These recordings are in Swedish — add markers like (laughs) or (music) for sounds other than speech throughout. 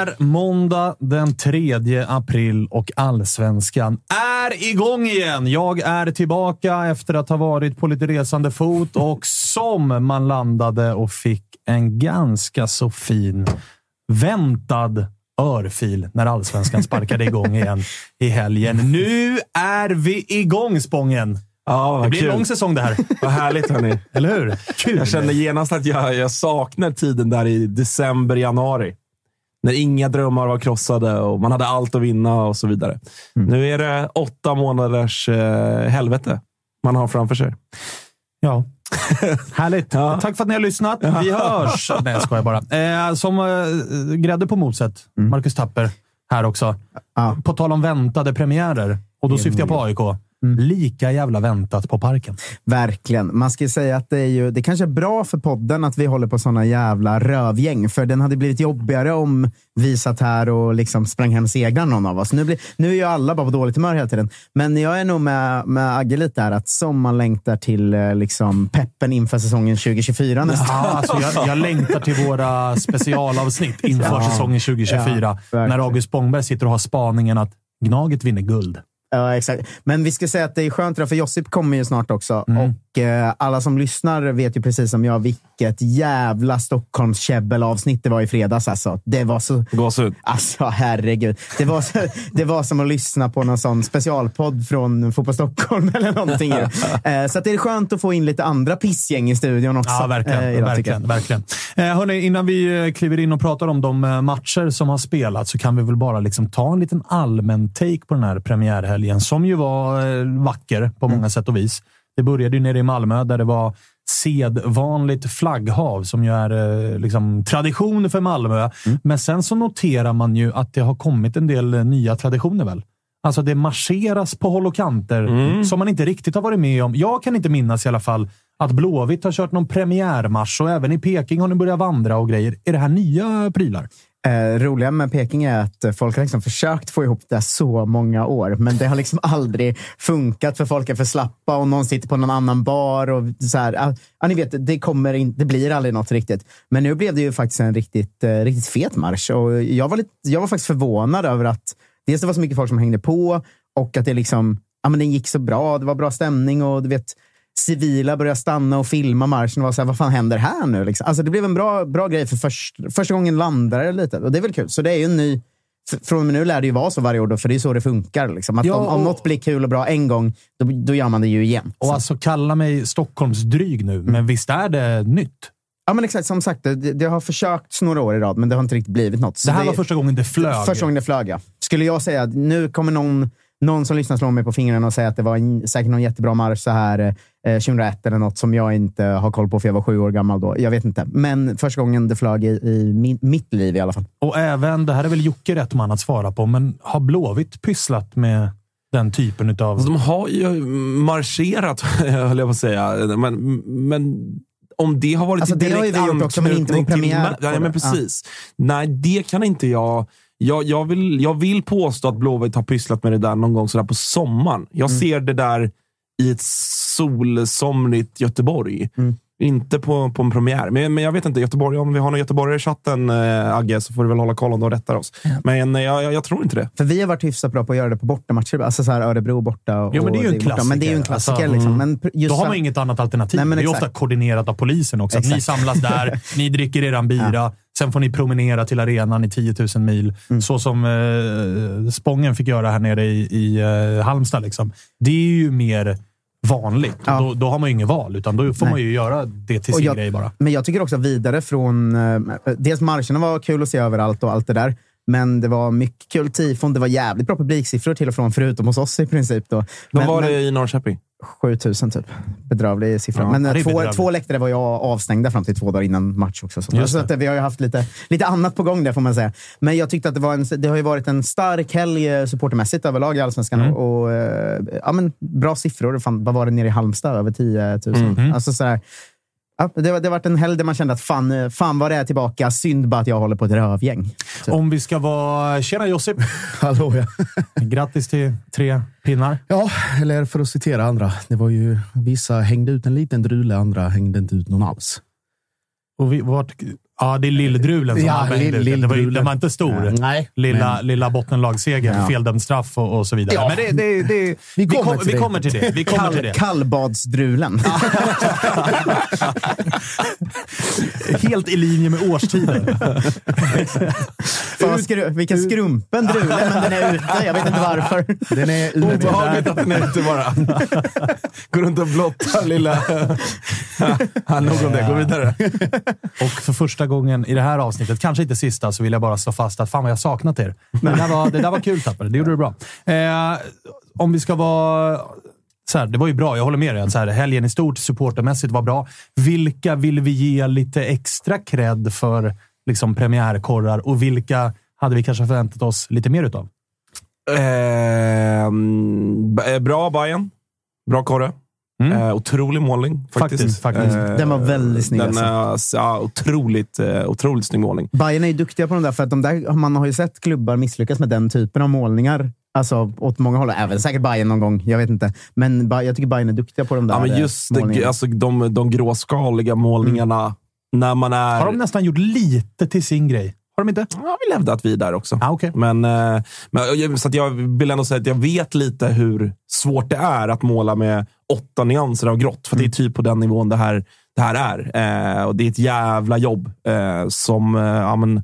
Är måndag den 3 april och allsvenskan är igång igen. Jag är tillbaka efter att ha varit på lite resande fot och som man landade och fick en ganska så fin väntad örfil när allsvenskan sparkade igång igen i helgen. Nu är vi igång, Spången! Ja, Det blir en kul. lång säsong det här. Vad härligt hörni. Eller hur? Kul! Jag känner genast att jag, jag saknar tiden där i december, januari. När inga drömmar var krossade och man hade allt att vinna och så vidare. Nu är det åtta månaders eh, helvete man har framför sig. Ja. (laughs) Härligt. Ja. Tack för att ni har lyssnat. Vi hörs! (laughs) Nej, jag skojar bara. Eh, som eh, grädde på moset, Marcus Tapper här också. Ja. På tal om väntade premiärer, och då syftar jag på AIK. Lika jävla väntat på Parken. Verkligen. Man ska säga att det är ju, det kanske är bra för podden att vi håller på såna jävla rövgäng, för den hade blivit jobbigare om vi satt här och liksom sprang hem segrar någon av oss. Nu, blir, nu är ju alla bara på dåligt humör hela tiden. Men jag är nog med, med Agge lite här, att som man längtar till eh, liksom, peppen inför säsongen 2024 nästan. Ja, alltså jag, jag längtar till våra specialavsnitt inför Ja. säsongen 2024. Ja, när August Spångberg sitter och har spaningen att Gnaget vinner guld. Ja, exakt. Men vi ska säga att det är skönt, för Josip kommer ju snart också. Mm. Och eh, alla som lyssnar vet ju precis som jag vilket jävla Stockholmskäbbel-avsnitt det var i fredags. Alltså. Det var så... Gåshud. Alltså, herregud. Det var, så, det var som att lyssna på någon sån specialpodd från Fotboll Stockholm (laughs) eller någonting. eh, så att det är skönt att få in lite andra pissgäng i studion också. Ja, verkligen. eh, idag, verkligen, verkligen. Eh, hörni, innan vi eh, kliver in och pratar om de eh, matcher som har spelats så kan vi väl bara liksom ta en liten allmän take på den här premiärhelgen som ju var eh, vacker på många Mm. sätt och vis. Det började ju nere i Malmö där det var sedvanligt flagghav som ju är eh, liksom, tradition för Malmö. Mm. Men sen så noterar man ju att det har kommit en del eh, nya traditioner väl? Alltså det marscheras på håll och kanter Mm. som man inte riktigt har varit med om. Jag kan inte minnas i alla fall att Blåvitt har kört någon premiärmarsch och även i Peking har ni börjat vandra och grejer. Är det här nya prylar? Eh, roliga med Peking är att folk har liksom försökt få ihop det så många år, men det har liksom (laughs) aldrig funkat för folk är för slappa och någon sitter på någon annan bar. och så här, ah, ja, ni vet, det, kommer in, det blir aldrig något riktigt. Men nu blev det ju faktiskt en riktigt, eh, riktigt fet marsch och jag var, lite, jag var faktiskt förvånad över att dels det var så mycket folk som hängde på och att det liksom, ja, men den gick så bra. Det var bra stämning och du vet, civila började stanna och filma marschen och var så här, vad fan händer här nu? Liksom. Alltså, det blev en bra, bra grej för först, första gången landade det lite och det är väl kul. Så det är ju en ny från och med nu lär det ju vara så varje år, då, för det är så det funkar. Liksom. Att Ja, om, om något blir kul och bra en gång, då, då gör man det ju igen. Och Så. alltså kalla mig Stockholmsdryg nu, men visst är det nytt? Ja, men exakt. Som sagt, det, det har försökt några år i rad, men det har inte riktigt blivit något. Så Det här det, var första gången det flög. Första gången det flög, ja. Skulle jag säga att nu kommer någon, någon som lyssnar slå mig på fingrarna och säga att det var en, säkert någon jättebra marsch så här eh, 2001 eller något som jag inte har koll på för jag var sju år gammal då. Jag vet inte. Men första gången det flög i, i min, mitt liv i alla fall. Och även, det här är väl Jocke rätt man att svara på, men har Blåvitt pysslat med den typen av... Alltså, de har ju marscherat, (laughs) höll jag på att säga. Men, men om det har varit Alltså, i det har direkt ju vi gjort också, men inte på anknytning till- premiär Ja, men precis. Nej, det kan inte jag... Jag, jag, vill, jag vill påstå att Blåvitt har pysslat med det där någon gång sådär på sommaren. Jag Mm. ser det där i ett solsomrigt Göteborg. Mm. Inte på, på en premiär. Men, men jag vet inte, Göteborg, om vi har någon göteborgare i chatten, äh, Agge, så får du väl hålla koll om de rättar oss. Men eh, jag, jag, jag tror inte det. För vi har varit hyfsat bra på att göra det på bortamatcher. Alltså så här Örebro borta. Och, Jo, men det är ju en borta. Men det är ju en klassiker. klassiker. Alltså, liksom. men pr- just Då har man inget annat alternativ. Nej, men det är exakt. ofta koordinerat av polisen också. Att ni samlas där, (laughs) ni dricker eran bira, sen får ni promenera till arenan i 10 000 mil. Mm. Så som eh, Spången fick göra här nere i, i eh, Halmstad. Liksom. Det är ju mer vanligt. Ja. Då, då har man ju inget val, utan då får Nej. man ju göra det till sin jag- grej bara. Men jag tycker också vidare från... Eh, dels marscherna var kul att se överallt och allt det där. Men det var mycket kul tifon. Det var jävligt bra publiksiffror till och från, förutom hos oss i princip. Då. Vad Men, var men, det i Norrköping? 7000 typ. Bedrövlig siffra. Ja, men eh, två, två läktare var jag avstängda fram till två dagar innan match också. Så, så att, eh, vi har ju haft lite, lite annat på gång där får man säga. Men jag tyckte att det, var en, det har ju varit en stark helg eh, supportermässigt överlag i Allsvenskan. Mm. Och, ja, men, bra siffror. Fan, vad var det nere i Halmstad? Över 10 000. Mm. Alltså, sådär, ja, det, har varit en helg där man kände att fan, eh, fan vad det är tillbaka. Synd bara att jag håller på ett rövgäng. Så. Om vi ska vara... Tjena Josip! (laughs) Hallå ja. (laughs) Grattis till tre pinnar. Ja, eller för att citera andra. Det var ju vissa hängde ut en liten drule, andra hängde inte ut någon alls. Och vi, vart, ja, det är Lilldrulen som Ja, lill- ut. Det var, den var inte stor. Nej, Lilla, men- lilla bottenlagsseger, Ja. feldömd straff och, och så vidare. Ja. Men det, det, det, vi, kommer kom, till vi kommer till det. Vi kommer till Kall, det. kallbadsdrulen. (laughs) Helt i linje med årstiden. Fan, skru, vilken skrumpen drule, men den är ute. Jag vet inte varför. Den är ute. Obehagligt att den är ute bara. Går runt och blottar lilla... Ja, nog om det. Gå vidare. Och för första gången i det här avsnittet, kanske inte sista, så vill jag bara slå fast att fan vad jag saknat er. Men det där var, det där var kul Tapper. Det gjorde du bra. Eh, om vi ska vara... Så här, det var ju bra, jag håller med dig. att Så här, helgen i stort, supportermässigt, var bra. Vilka vill vi ge lite extra cred för liksom, premiärkorrar och vilka hade vi kanske förväntat oss lite mer utav? Ehm, eh, bra Bayern. Bra korre. Mm. Eh, otrolig målning faktiskt. Faktiskt, faktiskt. Eh, Den var väldigt snygg, Den alltså. är, ja, otroligt, eh, otroligt snygg målning. Bayern är ju duktiga på de där, för att de där, man har ju sett klubbar misslyckas med den typen av målningar. Alltså åt många håll. Även säkert Bayern någon gång. Jag vet inte. Men Ba- jag tycker Bayern är duktiga på de där Ja, men eh, just det, målningarna. alltså, de, de gråskaliga målningarna när man är... Har de nästan gjort lite till sin grej? Har de inte? Jag vill hävda att vi är där också. Ah, okay. Men, eh, men, så att jag vill ändå säga att jag vet lite hur svårt det är att måla med åtta nyanser av grått. För det är typ på den nivån det här, det här är. Eh, och Det är ett jävla jobb. Eh, som, eh, ja, men,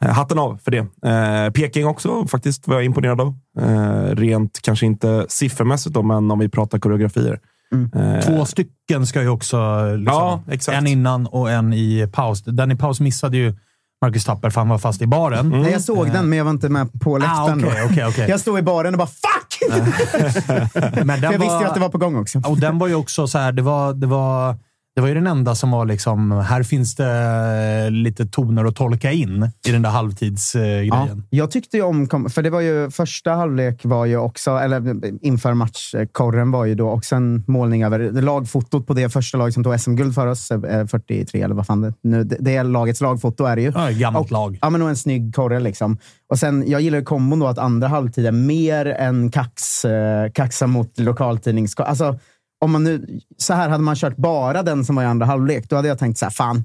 eh, hatten av för det. Eh, Peking också faktiskt var jag imponerad av. Eh, rent, kanske inte siffermässigt då, men om vi pratar koreografier. Eh, Två stycken ska ju också... Liksom, Ja, exakt. En innan och en i paus. Den i paus missade ju Marcus Tapper för han var fast i baren. Nej, jag såg den, men jag var inte med på Ah, läktaren. okej, då. okej, okej. Jag stod i baren och bara fuck! (laughs) Men den jag visste ju att det var på gång också. Och den var ju också så här, det var, det var, det var ju den enda som var liksom, här finns det lite toner att tolka in i den där halvtidsgrejen. Ja, jag tyckte ju om, för det var ju första halvlek var ju också, eller inför matchkorren var ju då också en målning över lagfotot på det första laget som tog SM-guld för oss, eh, 43 eller vad fan det nu, det är lagets lagfoto är det ju. Ja, gammalt och, lag. Ja, men och en snygg korre liksom. Och sen, jag gillar ju kombon då att andra halvtid är mer än kax, eh, kaxa mot lokaltidning. Alltså, om man nu, så här hade man kört bara den som var i andra halvlek, då hade jag tänkt så här, fan,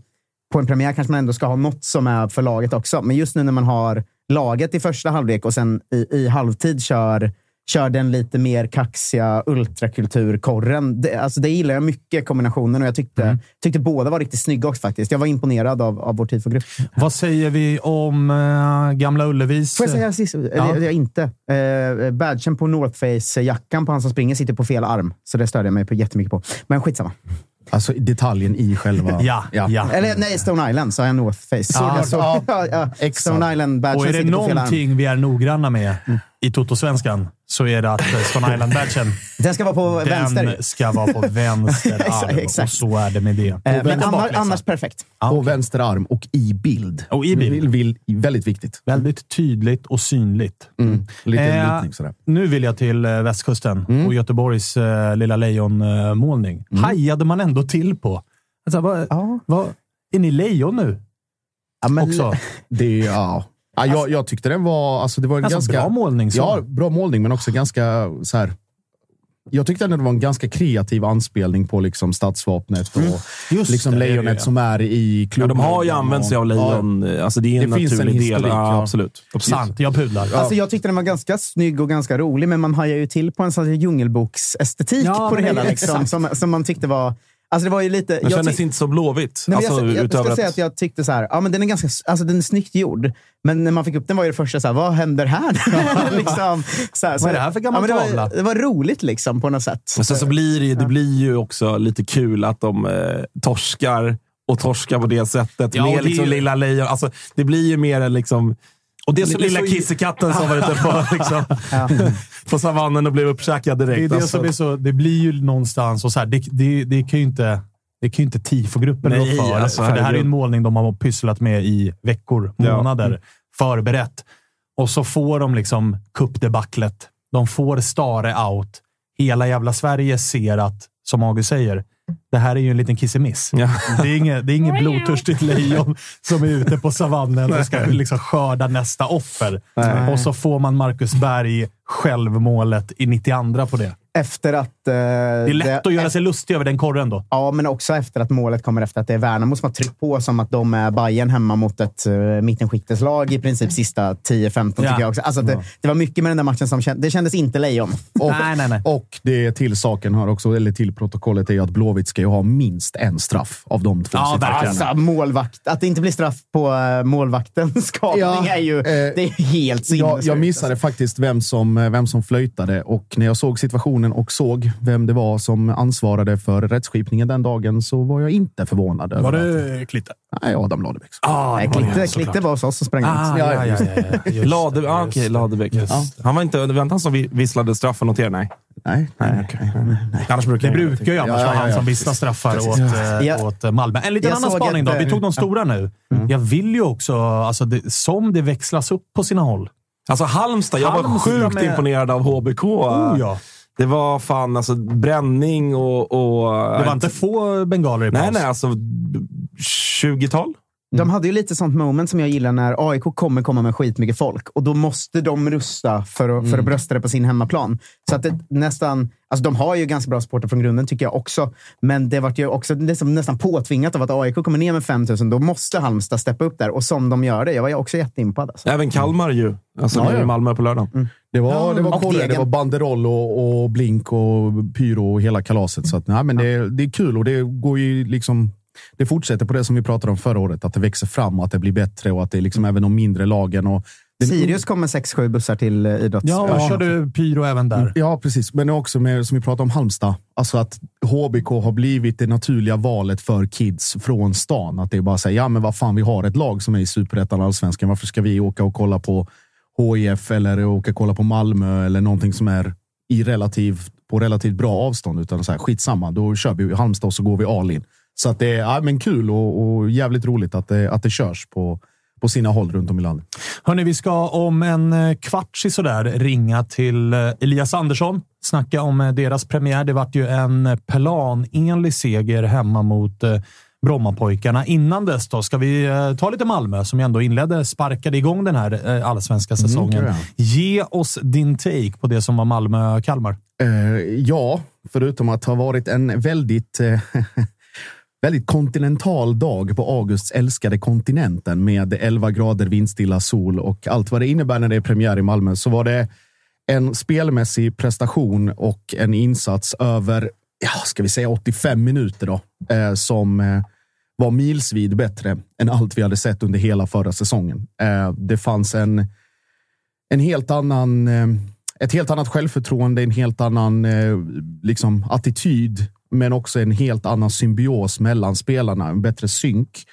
på en premiär kanske man ändå ska ha något som är för laget också. Men just nu när man har laget i första halvlek och sen i, i halvtid kör, kör den lite mer kaxiga ultrakulturkorren. Det, alltså det gillar jag mycket, kombinationen. Och jag tyckte, Mm. tyckte båda var riktigt snygga också faktiskt. Jag var imponerad av, av vår tifogrupp. Vad säger vi om äh, Gamla Ullevis? Får jag säga sist? Ja. Eller, inte. Eh, badgen på North Face-jackan på han som springer sitter på fel arm. Så det störde jag mig på jättemycket på. Men skitsamma. Alltså detaljen i själva... (laughs) Ja, ja. Eller nej, Stone Island sa jag North Face. Såklart. Så, Ja, (laughs) ja, ja, exakt. Stone Island-badgen Och är det någonting vi är noggranna med i Toto-svenskan så är det att eh, Stone (laughs) Island-badgen, Den ska vara på vänster. den ska vara på vänster (laughs) Exakt, arm. Och exakt. så är det med det. Eh, Men annars, annars perfekt. På vänster arm och i bild. Och i bild. Vill, vill, väldigt viktigt. Väldigt tydligt och synligt. Mm. Lite Eh, lutning sådär. Nu vill jag till eh, västkusten Mm. och Göteborgs eh, lilla lejonmålning. Hajade man ändå till på. Alltså, vad, Ja. vad, är ni lejon nu Ja, men, också? (laughs) Det, ja. Ja, jag, jag tyckte den var... Alltså det var en Alltså, ganska, bra målning. Så. Ja, bra målning, men också ganska så här. Jag tyckte ändå det var en ganska kreativ anspelning på liksom stadsvapnet och Just liksom det, lejonet det. som är i Ja, klubben. de har ju använt sig av lejon. Alltså, det är en Det finns en naturlig del. historik, Ja, ja. absolut. absolut. Sant, jag pudlar. Alltså, jag tyckte den var ganska snygg och ganska rolig, men man hajar ju till på en sån här djungelboksestetik Ja, på det hela. Liksom, som, som man tyckte var... Alltså det var ju lite... Den jag kändes inte så blåvitt. Nej, alltså, jag, jag, jag utöver ska att- säga att jag tyckte så här, ja, men den är ganska, alltså den är snyggt gjord. Men när man fick upp den var ju det första så här, vad händer här? (laughs) (laughs) liksom, så här, så Vad är det här för gammal ja, men tavla? det, var, det var roligt liksom på något sätt. Men sen så blir det, ju- det blir ju också lite kul att de eh, torskar och torskar på det sättet. Ja, med det liksom ju- lilla lejon. Alltså, det blir ju mer en liksom... Och det som lilla så- kissekatten som var ute på, (laughs) liksom, på savannen och blev uppkäkad direkt. Det, är det, alltså. som är så, det blir ju någonstans, och så här, det, det, det kan ju inte, det kan ju inte TIFO-gruppen rå Nej, för. alltså, för det här är en målning de har pysslat med i veckor, Ja. månader. Förberett. Och så får de liksom cupdebaclet. De får Stare out. Hela jävla Sverige ser att, som August säger, det här är ju en liten kissemiss. Ja. Det är inget, det är inget blodtörstigt lejon som är ute på savannen och ska liksom skörda nästa offer. Och så får man Marcus Berg självmålet i 92 på det. Efter att... eh, Det är lätt att göra sig lustig över den korren då. Ja, men också efter att målet kommer efter att det är Värnamo som har tryckt på som att de är Bayern hemma mot ett uh, mittenskiktslag i princip sista 10-15 Ja. tycker jag också. Alltså, att det, det var mycket med den där matchen som kändes, det kändes inte lejon. Och, (laughs) Nej, nej, nej. och det till saken hör också, eller till protokollet, är ju att Blåvitt ska ju ha minst en straff av de två Ja. Alltså, målvakt. Att det inte blir straff på uh, målvaktens (laughs) skapning Ja, är ju eh, det är helt Jag, sinnessjukt. jag missade faktiskt vem som, eh, vem som flöjtade och när jag såg situationen och såg vem det var som ansvarade för rättsskipningen den dagen så var jag inte förvånad. Var att- det Klitte? Nej, Adam Ladebäck. Ah, Nej, Klitte, Klitte var hos oss och sprang Ah, ut. ja, ja, ja, ja, Lade, ah, det. Ladebäck. Han var inte, var han som vi- visslade straffen åt er? Nej. Nej, nej, nej, nej. Annars brukar Det jag- brukar ju annars Ja, ja, vara han ja, som visslar straffar åt, eh, Ja. åt eh, Malmö. En liten Jag annan spaning då. Vi eh, tog de stora nu. Jag vill ju också, alltså det, som det växlas upp på sina håll. Alltså Halmstad, jag var Halmstad sjukt med- imponerad av HBK. Oh, ja. Det var fan alltså bränning och... och Det var inte få bengaler i paus. Nej, nej. Alltså 20-tal? De hade ju lite sånt moment som jag gillar när AIK kommer komma med skitmycket folk och då måste de rusta för att, för att brösta det på sin hemmaplan. Så att det nästan, alltså de har ju ganska bra supporter från grunden tycker jag också. Men det vart ju också liksom nästan påtvingat av att AIK kommer ner med 5000. Då måste Halmstad steppa upp där och som de gör det. Jag var ju också jätteimpad. Alltså. Även Kalmar ju. Alltså Ja, ja. i Malmö på lördagen. Det var, det var och kolla, det var banderoll och, och blink och pyro och hela kalaset. Så att, nej, men det, det är kul och det går ju liksom... Det fortsätter på det som vi pratade om förra året, att det växer fram och att det blir bättre och att det är liksom även de mindre lagen. Och det, Sirius kom med 6-7 bussar till eh, idrotts... Ja, och körde pyro även där. Ja, precis. Men också med, som vi pratade om Halmstad. Alltså att HBK har blivit det naturliga valet för kids från stan. Att det är bara säga, ja men vad fan, vi har ett lag som är i superettan, allsvenskan. Varför ska vi åka och kolla på HIF eller åka och kolla på Malmö eller någonting som är i relativ, på relativt bra avstånd? Utan så här, skitsamma, då kör vi i Halmstad och så går vi all in. Så att det är ja, men kul och, och jävligt roligt att det, att det körs på, på sina håll runt om i landet. Hörni, vi ska om en eh, kvart sådär ringa till eh, Elias Andersson. Snacka om eh, deras premiär. Det vart ju en planenlig seger hemma mot Brommapojkarna. Innan dess då ska vi ta lite Malmö som ju ändå inledde, sparkade igång den här allsvenska säsongen. kan Ge oss din take på det som var Malmö-Kalmar. Eh, ja, förutom att ha varit en väldigt, eh, (laughs) väldigt kontinental dag på Augusts älskade kontinenten med 11 grader, vindstilla sol och allt vad det innebär när det är premiär i Malmö så var det en spelmässig prestation och en insats över, ja, ska vi säga 85 minuter då, eh, som eh, var milsvid bättre än allt vi hade sett under hela förra säsongen. Eh, det fanns en, en helt annan, eh, ett helt annat självförtroende, en helt annan eh, liksom, attityd, men också en helt annan symbios mellan spelarna, en bättre synk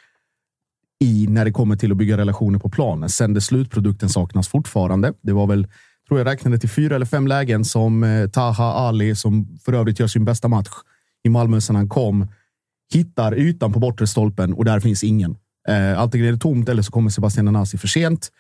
i när det kommer till att bygga relationer på planen. Sen det slutprodukten saknas fortfarande. Det var väl, tror jag räknade till fyra eller fem lägen som eh, Taha Ali, som för övrigt gör sin bästa match i Malmö sedan han kom, hittar ytan på bortre stolpen och där finns ingen. Eh, antingen är det tomt eller så kommer Sebastian Anasi för sent.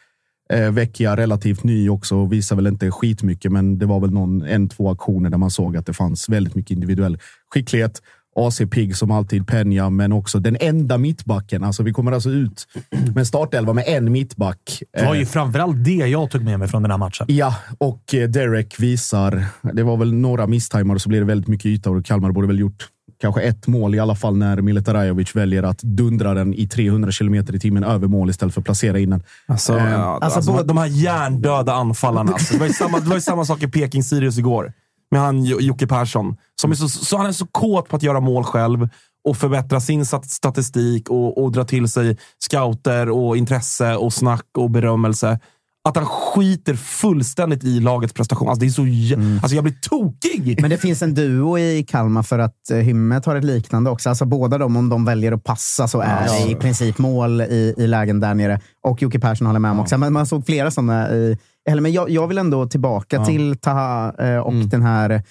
Eh, Vecchia relativt ny också och visar väl inte skitmycket, men det var väl någon en, två aktioner där man såg att det fanns väldigt mycket individuell skicklighet. AC Pig som alltid Peña, men också den enda mittbacken. Alltså vi kommer alltså ut med startelva med en mittback. Det var ju Eh, framförallt det jag tog med mig från den här matchen. Ja, och eh, Derek visar. Det var väl några misstajmar och så blev det väldigt mycket yta och Kalmar borde väl gjort kanske ett mål i alla fall när Militarajovic väljer att dundra den i 300 kilometer i timmen över mål istället för att placera in den. Alltså, Eh, ja, alltså alltså, både- de här hjärndöda anfallarna. Alltså, det, var ju samma, det var ju samma sak i Peking-Sirius igår. Med han Jocke Persson. Som är så, så, han är så kåt på att göra mål själv och förbättra sin statistik och, och dra till sig scouter och intresse och snack och berömmelse. Att han skiter fullständigt i lagets prestation. Alltså, det är så, jä- alltså, jag blir tokig! Men det finns en duo i Kalmar för att eh, Hymmet har ett liknande också. Alltså båda de, om de väljer att passa så är det i princip mål i, i lägen där nere. Och Jocke Persson håller med om också. Men man såg flera sådana i... Eller, men jag, jag vill ändå tillbaka till Taha eh, och den här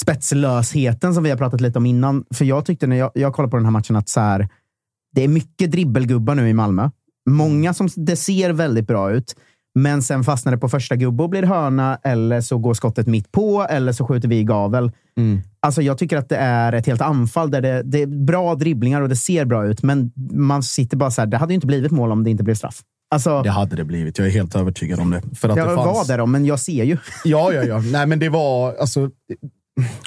spetslösheten som vi har pratat lite om innan. För jag tyckte när jag, jag kollade på den här matchen att så här, det är mycket dribbelgubbar nu i Malmö. Många som det ser väldigt bra ut. Men sen fastnar det på första gubbe och blir hörna, eller så går skottet mitt på, eller så skjuter vi i gavel. Alltså jag tycker att det är ett helt anfall där det, det är bra dribblingar och det ser bra ut, men man sitter bara så här, det hade ju inte blivit mål om det inte blev straff. Alltså, Det hade det blivit. Jag är helt övertygad om det. För att jag det var fanns... där då, men jag ser ju. Ja, ja, ja. Nej, men det var alltså.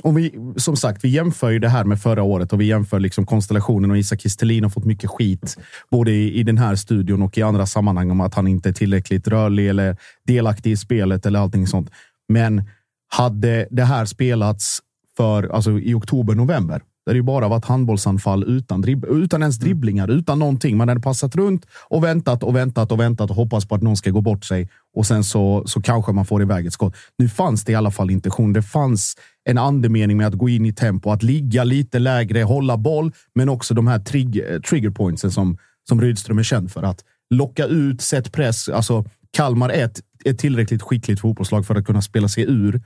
Om vi, som sagt, vi jämför ju det här med förra året och vi jämför liksom konstellationen och Isak Kistelin har fått mycket skit både i, i den här studion och i andra sammanhang om att han inte är tillräckligt rörlig eller delaktig i spelet eller allting sånt. Men hade det här spelats för, alltså i oktober, november, där det ju bara varit handbollsanfall utan, dribb, utan ens dribblingar, utan någonting. Man hade passat runt och väntat och väntat och väntat och hoppats på att någon ska gå bort sig och sen så, så kanske man får iväg ett skott. Nu fanns det i alla fall intention. Det fanns en andemening med att gå in i tempo, att ligga lite lägre, hålla boll, men också de här trig, trigger pointsen som, som Rydström är känd för. Att locka ut, sätt press. Alltså, Kalmar är ett, ett tillräckligt skickligt fotbollslag för att kunna spela sig ur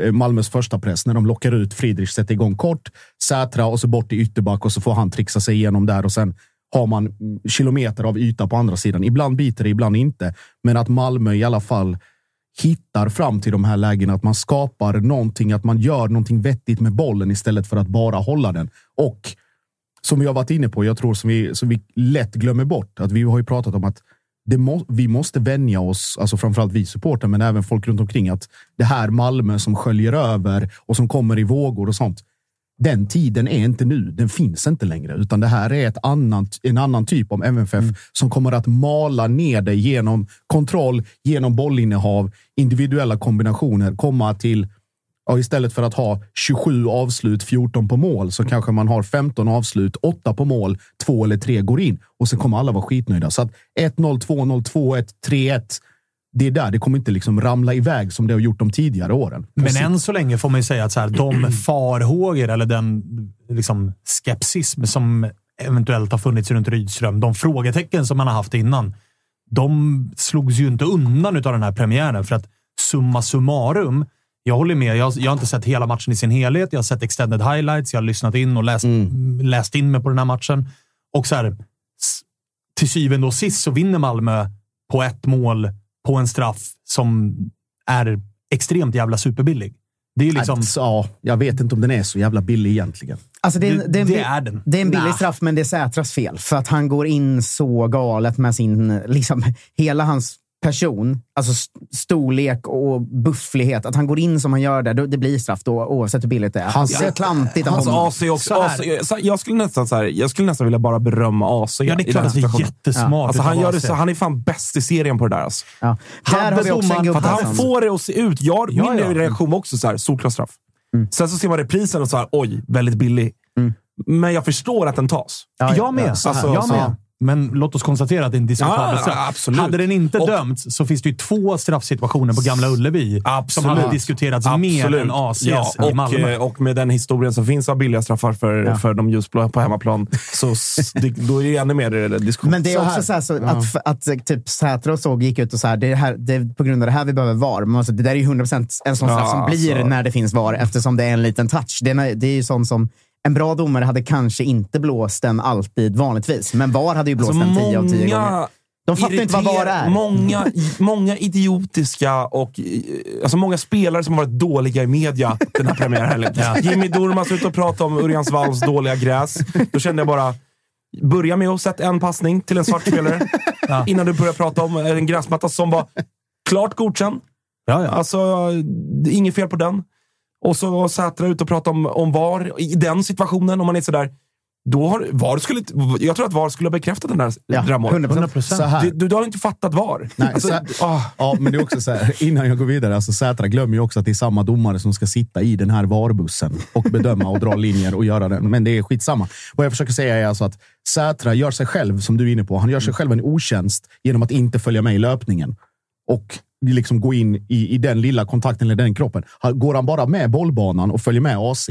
Eh, Malmös första press när de lockar ut Friedrich, sätter igång kort, Sätra och så bort i ytterback och så får han trixa sig igenom där och sen har man mm, kilometer av yta på andra sidan. Ibland biter det, ibland inte. Men att Malmö i alla fall hittar fram till de här lägena, att man skapar någonting, att man gör någonting vettigt med bollen istället för att bara hålla den. Och som vi har varit inne på, jag tror som vi, som vi lätt glömmer bort, att vi har ju pratat om att må, vi måste vänja oss, alltså framförallt vi supportrar, men även folk runt omkring, att det här Malmö som sköljer över och som kommer i vågor och sånt. Den tiden är inte nu. Den finns inte längre, utan det här är ett annat, en annan typ av MFF som kommer att mala ner dig genom kontroll, genom bollinnehav, individuella kombinationer, komma till Ja, istället för att ha 27 avslut, 14 på mål, så kanske man har 15 avslut, 8 på mål, 2 eller 3 går in och sen kommer alla vara skitnöjda. Så att 1-0, 2-0, 2-1, 3-1. Det är där det kommer inte liksom ramla iväg som det har gjort de tidigare åren. Men än så länge får man ju säga att så här, de (clears throat) farhågor eller den liksom, skepsism som eventuellt har funnits runt Rydström, de frågetecken som man har haft innan, de slogs ju inte undan av den här premiären. För att summa summarum, jag håller med. Jag, jag har inte sett hela matchen i sin helhet. Jag har sett extended highlights. Jag har lyssnat in och läst, läst in mig på den här matchen. Och så här, till syvende och sist så vinner Malmö på ett mål på en straff som är extremt jävla superbillig. Det är liksom... Att, ja, jag vet inte om den är så jävla billig egentligen. Alltså det, är, Det- det, är en, det är den. det är en billig Nah. straff, men det är Sätras fel. För att han går in så galet med sin... Liksom, hela hans person, alltså st- storlek och bufflighet, att han går in som han gör där, det blir straff då oavsett hur billigt det är. Han det är klantigt av Hans. AC också... AC, jag, skulle nästan, så här, jag skulle nästan vilja bara berömma AC Ja, det är klart att det är situationen. jättesmart. Alltså, utav han, gör det, så, han är fan bäst i serien på det där. Alltså. Ja. Där har vi också en gubbe att han får det att se ut. Jag, Ja, min ja. reaktion var också så här, solklar straff. Mm. Sen så ser man reprisen och så här, oj, väldigt billig. Men jag förstår att den tas. Ja, jag med. så här. jag Alltså, med. Men låt oss konstatera att det är en diskutabel Ja, straff. absolut. Hade den inte Och- dömts så finns det ju två straffsituationer på Gamla Ullevi som hade diskuterats mer än ACs ja, i Malmö. och, eh, och med den historien som finns av billiga straffar för, Ja. för de ljusblå på hemmaplan, så det, då är det ännu mer eh, diskussion. Men det är Så också här. så, här, så att, att, eh, typ Sätra och såg gick ut och så här, det är, här, det är på grund av det här vi behöver VAR. Men alltså, det där är ju 100% en sån straff Ja, som blir alltså. när det finns VAR eftersom det är en liten touch. Det är, det är ju sånt som en bra domare hade kanske inte blåst den alltid vanligtvis. Men VAR hade ju blåst Alltså, den 10 av 10 gånger. De fattar inte vad VAR är. Många, många idiotiska och eh, alltså många spelare som har varit dåliga i media den här premiärhelgen. (laughs) Jimmy Durmaz ute och pratade om Örjans Valls dåliga gräs. Då kände jag bara, börja med att sätta en passning till en svart spelare (laughs) innan du börjar prata om en gräsmatta som var klart godkänd. Ja, ja. Alltså, inget fel på den. Och så var Sätra ute och pratade om, om VAR i den situationen. Om man är sådär, då har VAR skulle, jag tror att VAR skulle ha bekräftat den där Ja, där målet. 100%. Så här. Du, du, du har inte fattat VAR. Nej, Alltså, så- ah. Ja, men det är också så här, innan jag går vidare, alltså Sätra glömmer ju också att det är samma domare som ska sitta i den här VAR-bussen och bedöma och dra linjer och göra den. Men det är skitsamma. Vad jag försöker säga är alltså att Sätra gör sig själv, som du är inne på, han gör sig själv en otjänst genom att inte följa med i löpningen. Och liksom gå in i, i den lilla kontakten eller den kroppen. Går han bara med bollbanan och följer med AC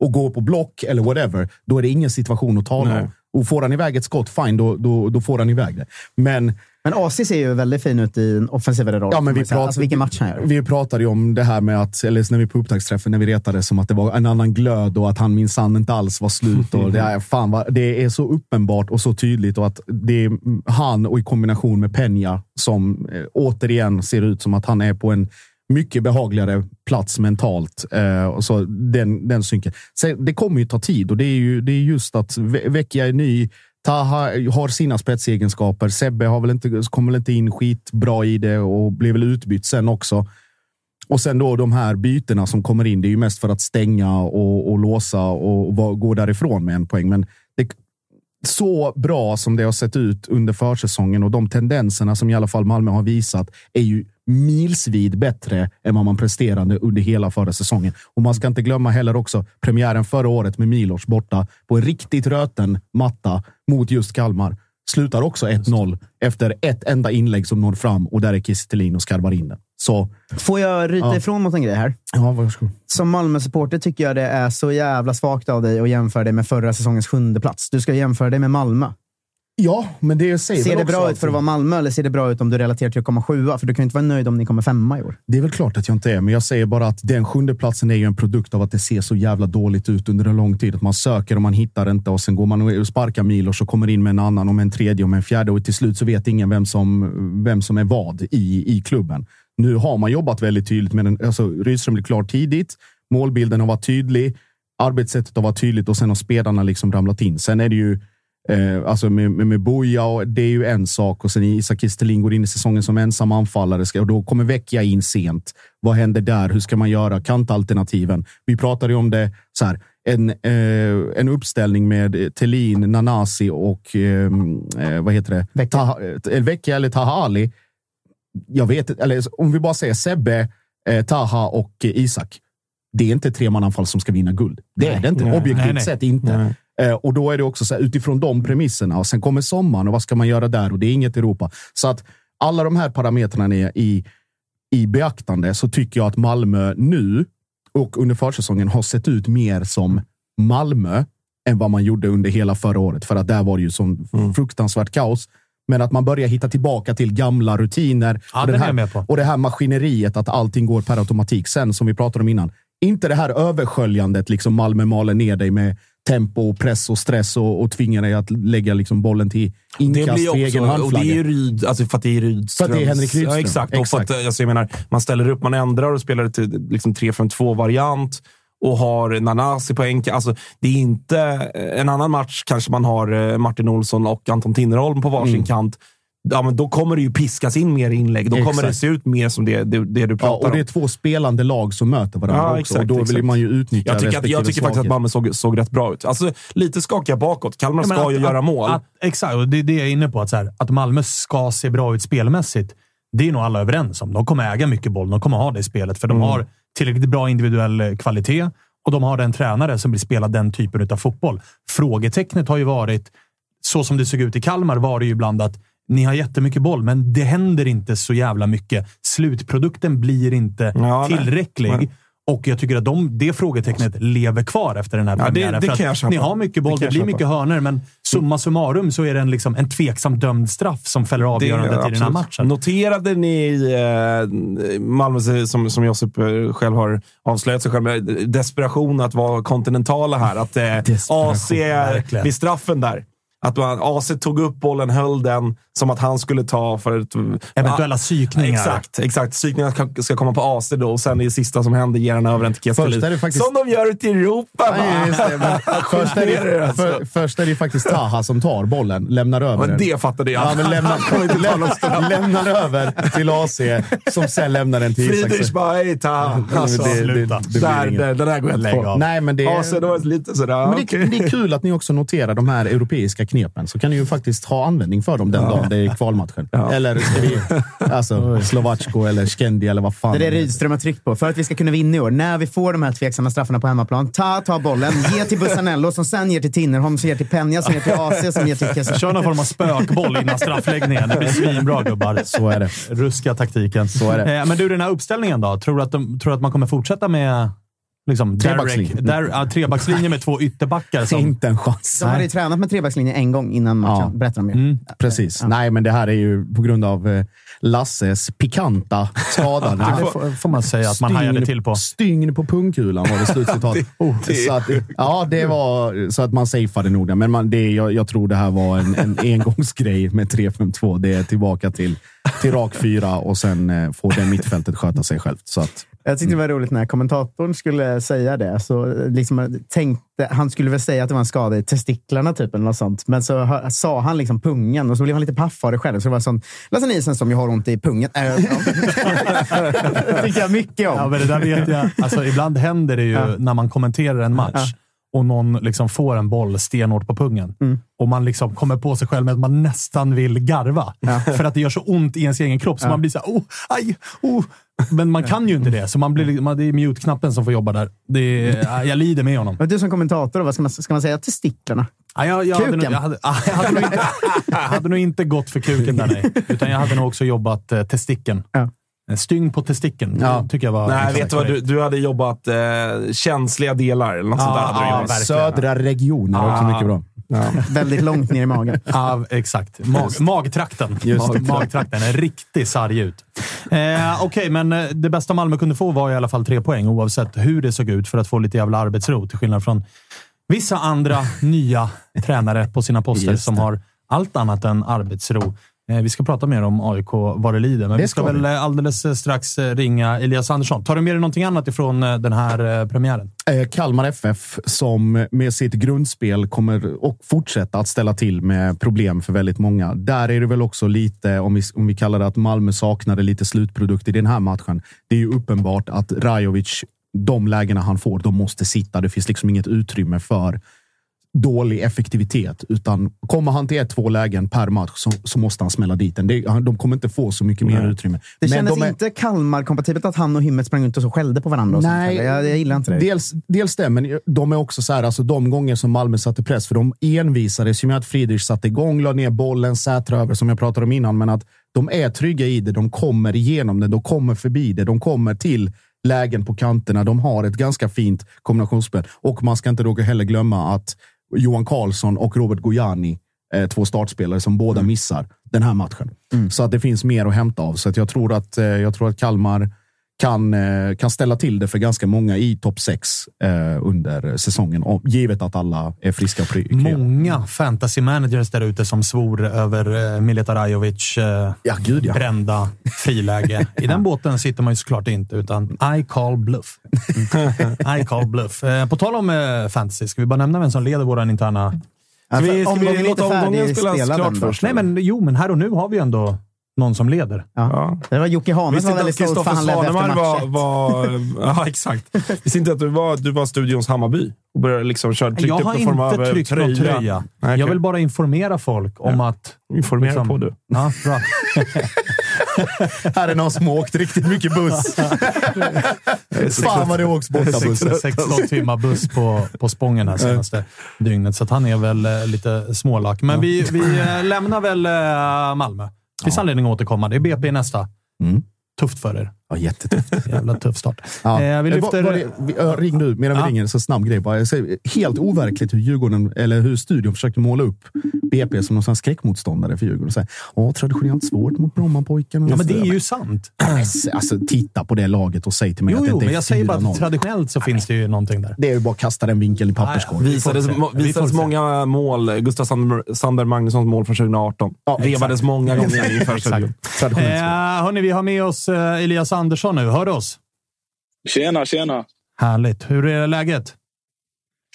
och går på block eller whatever, då är det ingen situation att tala om. Och får han iväg ett skott, fine, då, då, då får han iväg det. Men Men AC ser ju väldigt fin ut i en offensivare roll. Ja, men vi pratar, alltså, vilken match han gör. Vi pratade ju om det här med att, eller när vi på upptaktsträffen, när vi retade som att det var en annan glöd och att han minsann inte alls var slut. Och det, är, fan, vad- det är så uppenbart och så tydligt och att det är han och i kombination med Peña som eh, återigen ser ut som att han är på en mycket behagligare plats mentalt. Eh, och så den, den synken. Sen, det kommer ju ta tid och det är ju det är just att väcka Vecchia är ny. Taha har sina spetsegenskaper. Sebbe har väl inte, kom väl inte in skitbra i det och blev väl utbytt sen också. Och sen då de här bytena som kommer in, det är ju mest för att stänga och, och låsa och, och gå därifrån med en poäng. Men det, så bra som det har sett ut under försäsongen och de tendenserna som i alla fall Malmö har visat är ju milsvid bättre än vad man presterade under hela förra säsongen. Och man ska inte glömma heller också premiären förra året med Milos borta på en riktigt röten matta mot just Kalmar. Slutar också 1-0 efter ett enda inlägg som når fram och där är Kiese och skarvar in den. Så, Får jag ryta Ja. ifrån mot en grej här? ja, varsågod. Som Malmö-supporter tycker jag det är så jävla svagt av dig att jämföra dig med förra säsongens sjunde plats. Du ska jämföra dig med Malmö. Ja, men det säger Ser det bra ut för att vara Malmö eller ser det bra ut om du relaterar till att komma sjua? För du kan ju inte vara nöjd om ni kommer femma i år. Det är väl klart att jag inte är, men jag säger bara att den sjunde platsen är ju en produkt av att det ser så jävla dåligt ut under en lång tid. Att man söker och man hittar inte och sen går man och sparkar Milos och kommer in med en annan och med en tredje och med en fjärde och till slut så vet ingen vem som, vem som är vad i, i klubben. Nu har man jobbat väldigt tydligt med den. Alltså, Rydström blir klar tidigt. Målbilden har varit tydlig. Arbetssättet har varit tydligt och sen har spelarna liksom ramlat in. Sen är det ju Eh, alltså med, med, med Boja, och det är ju en sak. Och sen Isak Kistelin går in i säsongen som ensam anfallare. Och då kommer Vecchia in sent. Vad händer där? Hur ska man göra? Kantalternativen. Vi pratade ju om det så här. En, eh, en uppställning med Thelin, Nanasi och eh, eh, vad heter det? Vecchia. Taha, eh, eller Taha Ali. Jag vet eller om vi bara säger Sebbe, eh, Taha och eh, Isak. Det är inte tremananfall som ska vinna guld. Det är det inte. nej, Objektivt nej, sett inte. Eh, och då är det också så här, utifrån de premisserna. Och sen kommer sommaren och vad ska man göra där? Och det är inget Europa. Så att alla de här parametrarna är i, i beaktande så tycker jag att Malmö nu och under försäsongen har sett ut mer som Malmö än vad man gjorde under hela förra året. För att där var det ju som fruktansvärt kaos. Men att man börjar hitta tillbaka till gamla rutiner. Ja, och, den den är här, och det här maskineriet, att allting går per automatik. Sen, som vi pratade om innan, inte det här översköljandet, liksom Malmö maler ner dig med tempo, press och stress och, och tvingar dig att lägga liksom bollen till Det inkast blir för egen också, och det är handflagga. Ryd, alltså för att det är Rydströms... För att det är Henrik Rydström. Ja, exakt. Och för att, Exakt. alltså, jag menar, man ställer upp, man ändrar och spelar till liksom 3-5-2-variant och har Nanasi på enkel. Alltså, det är inte... En annan match kanske man har eh, Martin Olsson och Anton Tinnerholm på varsin Mm. kant. ja, men då kommer det ju piskas in mer inlägg. Då kommer Exakt. det se ut mer som det, det, det du Ja, pratar och det är om. två spelande lag som möter varandra Ja, också. exakt, och då vill exakt. man ju utnyttja Jag tycker, att, jag tycker faktiskt att. Malmö såg, såg rätt bra ut. Alltså, lite skakiga bakåt. Kalmar Ja, ska att- ju göra att, mål. Att, exakt, och det är det jag är inne på. Att, så här, att Malmö ska se bra ut spelmässigt, det är nog alla överens om. De kommer äga mycket boll. De kommer ha det i spelet, för de Mm. har tillräckligt bra individuell eh, kvalitet och de har en tränare som vill spela den typen av fotboll. Frågetecknet har ju varit, så som det såg ut i Kalmar, var det ju ibland att ni har jättemycket boll, men det händer inte så jävla mycket. Slutprodukten blir inte Ja, tillräcklig. Nej. Och jag tycker att de, det frågetecknet lever kvar efter den här Ja, det- premiären. det för kan jag att ni har mycket boll, Det det, blir mycket hörnor, men summa summarum så är det en, liksom, en tveksam dömd straff som fäller avgörandet i den här matchen. Noterade ni eh, Malmö, som, som Josip eh, själv har avslöjat sig själv med, desperation att vara kontinentala här? Att eh, AC vid straffen där. Att man, AC tog upp bollen, höll den som att han skulle ta för ett... Eventuella Ja, psykningar. Exakt, exakt. Psykningar ska, komma på AC då och sen i det sista som händer ger han över den till Först är det Kestelid. faktiskt- Som de gör ute i Europa! Just det, men (laughs) först, är det, alltså. för, först är det faktiskt Taha som tar bollen, lämnar över Men den. det fattade jag. Ja, men lämnar, lämnar, (laughs) lämnar över till AC, som sen lämnar den till Friedrich Isak. bara, hej ta. (laughs) Alltså, det, det, det där, där, den där går jag inte på. Nej, men det är... så det var lite sådär, Men det, okej. det är kul att ni också noterar de här europeiska knepen, så kan ni ju faktiskt ha användning för dem den dagen det är kvalmatchen. Eller ska vi, alltså, (laughs) Slovacko eller Skendi eller vad fan. Det är det Rydström har tryckt på. För att vi ska kunna vinna i år, när vi får de här tveksamma straffarna på hemmaplan, ta, ta bollen, ge till Bussanello som sen ger till Tinnerholm, som ger till Peña, som ger till AC, som ger till Kesa. Kör någon form av spökboll innan straffläggningen. Det blir svinbra gubbar. Så är det. Ruska taktiken. Så är det. Eh, Men du, den här uppställningen då? Tror du att, de, tror du att man kommer fortsätta med liksom, Trebackslinje. Ja, trebackslinje med två ytterbackar? Som, Inte en chans. De hade ju tränat med trebackslinjen en gång innan matchen, Ja. berättar de ju. Mm. Precis. Nej, men det här är ju på grund av eh, Lasses pikanta skada. det får, får man säga att man hajade till på. Stygn på pungkulan var det slutcitat. (laughs) oh, så att, ja, det var så att man safeade nog den. Men man, det, jag, jag tror det här var en, en engångsgrej med 3-5-2. Det är tillbaka till, till rak fyra och sen eh, får det mittfältet sköta sig självt. Så att, Jag tyckte det var roligt när kommentatorn skulle säga det. Så liksom tänkte, han skulle väl säga att det var en skada i testiklarna typ, eller något sånt. Men så hö- sa han liksom pungen och så blev han lite paff av det själv. Så det var sån Lasse Nielsen som ju har ont i pungen. Äh, ja. (laughs) det tycker jag mycket om. Ja, men det där vet jag. Alltså, ibland händer det ju Ja. när man kommenterar en match och någon liksom får en boll stenhårt på pungen Mm. och man liksom kommer på sig själv med att man nästan vill garva. (laughs) För att det gör så ont i ens egen kropp. Så man blir så här, oh, aj, oh. Men man kan ju inte det, så man blir, li- man, det är mute-knappen som får jobba där. Det är, (laughs) ja, jag lider med honom. Men du som kommentator, vad ska man, ska man säga? Testiklarna? Ja, jag, jag, hade nog, Kuken. jag, hade, ja, (laughs) jag, hade nog inte, jag hade nog inte gått för kuken där, nej. Utan jag hade nog också jobbat eh, testikeln. Ja. En Styng på testikeln. Ja. Tycker jag var... Nej, vet du vad? Du, du hade jobbat eh, känsliga delar eller något sånt där. Ja, södra regionen är också Ah. mycket bra. (laughs) Väldigt långt ner i magen. (laughs) Ja, exakt. Mag, magtrakten. Just (laughs) magtrakten. En riktig sarg ut. Eh, Okej, men eh, det bästa Malmö kunde få var i alla fall tre poäng, oavsett hur det såg ut, för att få lite jävla arbetsro. Till skillnad från vissa andra nya tränare på sina poster Just som har allt annat än arbetsro. Eh, Vi ska prata mer om AIK vad det lider, men Det vi ska, ska väl eh, alldeles eh, strax ringa Elias Andersson. Tar du med dig någonting annat ifrån den här premiären? Kalmar FF som med sitt grundspel kommer och fortsätta att ställa till med problem för väldigt många. Där är det väl också lite, om vi, om vi kallar det att Malmö saknade lite slutprodukt i den här matchen. Det är ju uppenbart att Rajovic, de lägena han får, de måste sitta. Det finns liksom inget utrymme för dålig effektivitet, utan kommer han till ett, två lägen per match så, så måste han smälla dit den. Det, de kommer inte få så mycket mer utrymme. Det Men kändes de är- inte Kalmar-kompatibelt att han och Hymmet sprang ut och så skällde på varandra. Nej, jag, jag gillar inte det. Dels, dels det, men de är också så här, alltså de gånger som Malmö satte press, för de envisades ju med att Friedrich satte igång, la ner bollen, Sätra över, som jag pratade om innan, men att de är trygga i det, de kommer igenom det, de kommer förbi det, de kommer till lägen på kanterna, de har ett ganska fint kombinationsspel. Och man ska inte då heller glömma att Johan Karlsson och Robert Gojani, eh, två startspelare som båda missar den här matchen. Så att det finns mer att hämta av. Så att jag, tror att, eh, jag tror att Kalmar kan, eh, kan ställa till det för ganska många i topp 6 eh, under säsongen. Givet att alla är friska. Många fantasy managers där ute som svor över eh, Mileta Rajovic eh, Ja, gud ja. brända friläge. (laughs) I den båten sitter man ju såklart inte, utan I call bluff. (laughs) I call bluff. Eh, på tal om eh, fantasy, ska vi bara nämna vem som leder vår interna Ska vi, ska vi låta omgången spelas klart först? Nej, men jo, men här och nu har vi ändå någon som leder. Ja. Det var Jocke Hanes var väldigt stolt för han ledde efter var... var (laughs) ja, exakt. Visste inte att du var, du var studions Hammarby och började liksom köra, tryckte Jag upp har någon form inte tryckt någon tröja. Nej, okej. Jag vill bara informera folk om att... Informera liksom- på du. Ja, bra. Här är någon som åkt riktigt mycket buss. (laughs) Fan vad det åks bortabuss. 16 timmar buss på, på Spången här senaste dygnet, så att han är väl eh, lite smålack. Men vi, vi eh, lämnar väl eh, Malmö. Finns anledning att återkomma. Det är BP nästa. Mm. Tufft för er. Ja, jättetufft. (laughs) Jävla tuff start. Ja. Eh, vi Eh, lyfter... vad- vad det- vi- ring nu medan vi Ja. ringer. Så snabb grej bara. Helt overkligt hur Djurgården, eller hur studion försökte måla upp BP som någon här skräckmotståndare för Djurgården. Och säga, Åh, traditionellt svårt mot Brommapojkarna. Ja, men det är ju sant. Alltså, titta på det laget och säg till mig Jo, att det jo, inte men är jag säger bara 4-0. att traditionellt så finns det ju någonting där. Det är ju bara att kasta den vinkeln i papperskorgen. Vi Visades, Vi visades många mål. Gustav Sander, Sander Magnussons mål från 2018. Ja, Vevades exakt. många gånger inför studion. Eh, hörni, vi har med oss eh, Elias Andersson nu. Hör du oss? Tjena, tjena. Härligt. Hur är läget?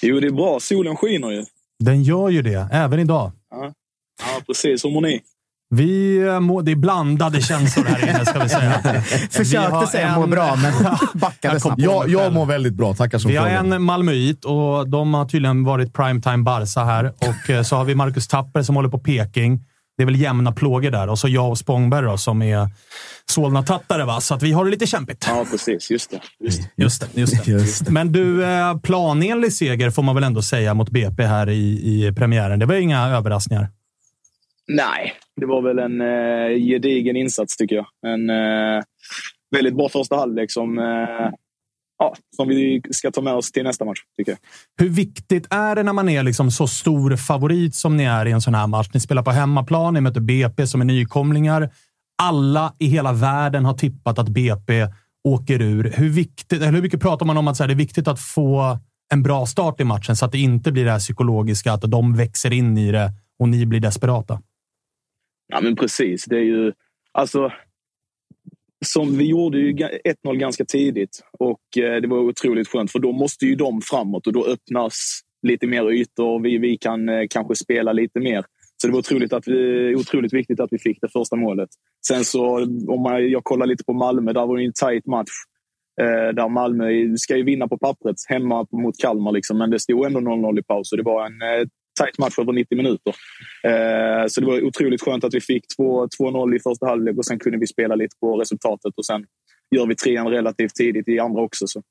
Jo, det är bra. Solen skiner ju. Den gör ju det, även idag. Ja, precis. Hur mår ni? Vi eh, må, det är blandade känslor här inne, ska vi säga. (laughs) Vi har Försökte säga en- må bra, men (laughs) (laughs) backade snabbt. Jag, jag mår väldigt bra. Tackar som Vi har en Malmöit och de har tydligen varit primetime Barca här. Och eh, så har vi Marcus Tapper som håller på Peking. Det är väl jämna plågor där. Och så jag och Spångberg då, som är Solna-tattare. Va? Så att vi har det lite kämpigt. Ja, precis. Just det. Just det. Just det. Just det. Just det. Men du, eh, planenlig seger får man väl ändå säga mot BP här i, i premiären. Det var inga överraskningar. Nej, det var väl en eh, gedigen insats tycker jag. En eh, väldigt bra första halvlek som, eh, ja, som vi ska ta med oss till nästa match, tycker jag. Hur viktigt är det när man är liksom så stor favorit som ni är i en sån här match? Ni spelar på hemmaplan, ni möter BP som är nykomlingar. Alla i hela världen har tippat att BP åker ur. Hur, viktigt, eller hur mycket pratar man om att så här, det är viktigt att få en bra start i matchen så att det inte blir det här psykologiska, att de växer in i det och ni blir desperata? Ja, men precis. Det är ju... Alltså, som vi gjorde ju 1-0 ganska tidigt och eh, det var otroligt skönt för då måste ju de framåt och då öppnas lite mer ytor och vi, vi kan eh, kanske spela lite mer. Så det var otroligt, att vi, otroligt viktigt att vi fick det första målet. Sen så, om man, jag kollar lite på Malmö, där var det en tight match. Eh, där Malmö ska ju vinna på pappret hemma mot Kalmar, liksom, men det stod ändå 0-0 i paus. Och det var en eh, tight match över 90 minuter. Eh, så det var otroligt skönt att vi fick 2 2-0 i första halvlek och sen kunde vi spela lite på resultatet och sen gör vi trean relativt tidigt i andra också. Så.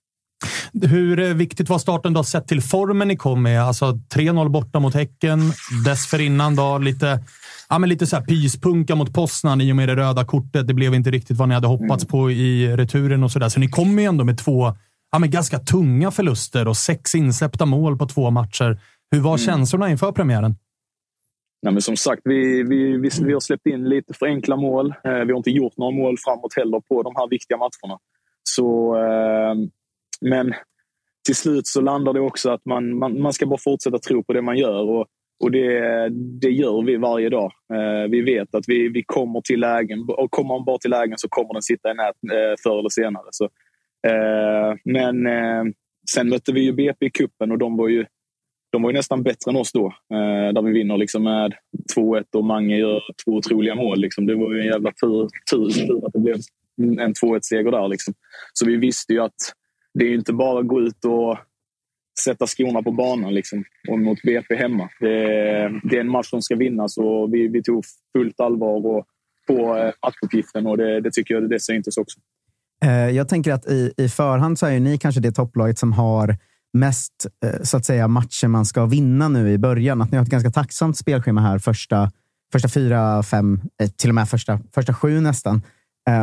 Hur eh, viktigt var starten då sett till formen ni kom med? Alltså 3-0 borta mot Häcken. Dessförinnan då lite, ja, men lite så här pyspunka mot Poznan i och med det röda kortet. Det blev inte riktigt vad ni hade hoppats på i returen och sådär. Så ni kom ju ändå med två ja, men ganska tunga förluster och sex insläppta mål på två matcher. Hur var känslorna inför premiären? Nej, men som sagt, vi, vi, vi, vi har släppt in lite för enkla mål. Eh, vi har inte gjort några mål framåt heller på de här viktiga matcherna. Så, eh, men till slut så landar det också att man, man, man ska bara fortsätta tro på det man gör. Och, och det, det gör vi varje dag. Eh, vi vet att vi, vi kommer till lägen. Och kommer man bara till lägen så kommer den sitta i nät eh, förr eller senare. Så, men sen mötte vi ju BP i kuppen och de var ju de var ju nästan bättre än oss då. Eh, där vi vinner liksom med 2-1 och Mange gör två otroliga mål. Liksom. Det var ju en jävla tur, tur, tur att det blev en 2-1-seger där. Liksom. Så vi visste ju att det är inte bara att gå ut och sätta skorna på banan liksom, och mot BP hemma. Det, det är en match som ska vinnas och vi, vi tog fullt allvar och, på eh, matchuppgiften och det, det tycker jag det syntes också. Eh, jag tänker att i, i förhand så är ju ni kanske det topplaget som har mest eh, så att säga, matcher man ska vinna nu i början. Att ni har ett ganska tacksamt spelschema här första, första fyra, fem, eh, till och med första, första sju nästan. Eh,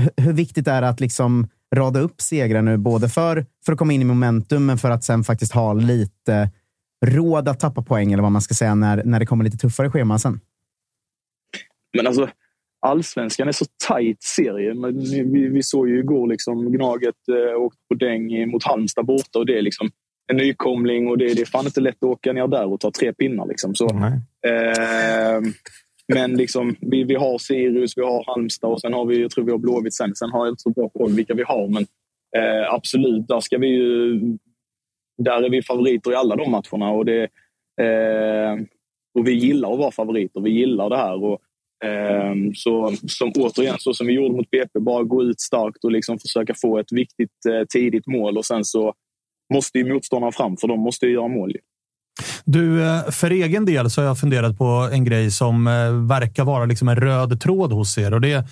h- Hur viktigt är det att liksom rada upp segrar nu, både för, för att komma in i momentum, men för att sen faktiskt ha lite råd att tappa poäng, eller vad man ska säga, när, när det kommer lite tuffare scheman sen? Men alltså, allsvenskan är så tajt serie. Men vi, vi såg ju igår liksom Gnaget eh, åkte på däng mot Halmstad borta och det är liksom en nykomling och det, det är fan inte lätt att åka ner där och ta tre pinnar. Liksom. Så, eh, men liksom, vi, vi har Sirius, vi har Halmstad och sen har vi, jag tror vi har Blåvitt sen. Sen har jag inte så bra koll vilka vi har, men eh, absolut, där ska vi ju... Där är vi favoriter i alla de matcherna och det, eh, och vi gillar att vara favoriter. Vi gillar det här. Och, Ehm, så som, återigen, så som vi gjorde mot BP, bara gå ut starkt och liksom försöka få ett viktigt eh, tidigt mål och sen så måste ju motståndarna fram, för de måste ju göra mål. Du, eh, för egen del så har jag funderat på en grej som eh, verkar vara liksom en röd tråd hos er. Och det,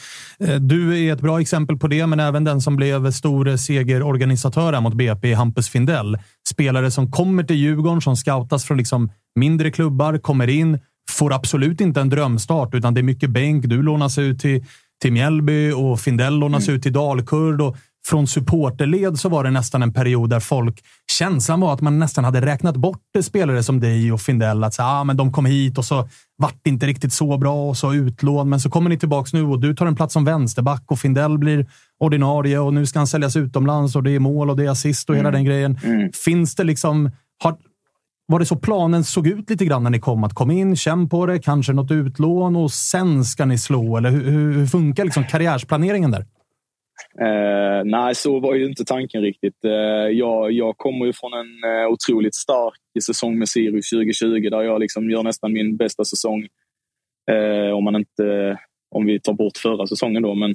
du är ett bra exempel på det, men även den som blev stor segerorganisatör mot BP, Hampus Findell. Spelare som kommer till Djurgården, som scoutas från liksom mindre klubbar, kommer in, får absolut inte en drömstart, utan det är mycket bänk. Du lånas ut till, till Mjällby och Findell lånas mm. ut till Dalkurd. Och från supporterled så var det nästan en period där folk... Känslan var att man nästan hade räknat bort spelare som dig och Findell. Att så, ah, men de kom hit och så vart det inte riktigt så bra och så utlån. Men så kommer ni tillbaka nu och du tar en plats som vänsterback och Findell blir ordinarie och nu ska han säljas utomlands och det är mål och det är assist och mm. hela den grejen. Mm. Finns det liksom... Har, var det så planen såg ut lite grann när ni kom? Att kom in, känn på det, kanske något utlån och sen ska ni slå? Eller hur, hur funkar liksom karriärsplaneringen där? Eh, nej, så var ju inte tanken riktigt. Eh, jag, jag kommer ju från en eh, otroligt stark säsong med Sirius 2020 där jag liksom gör nästan min bästa säsong. Eh, om, man inte, om vi tar bort förra säsongen då. Men,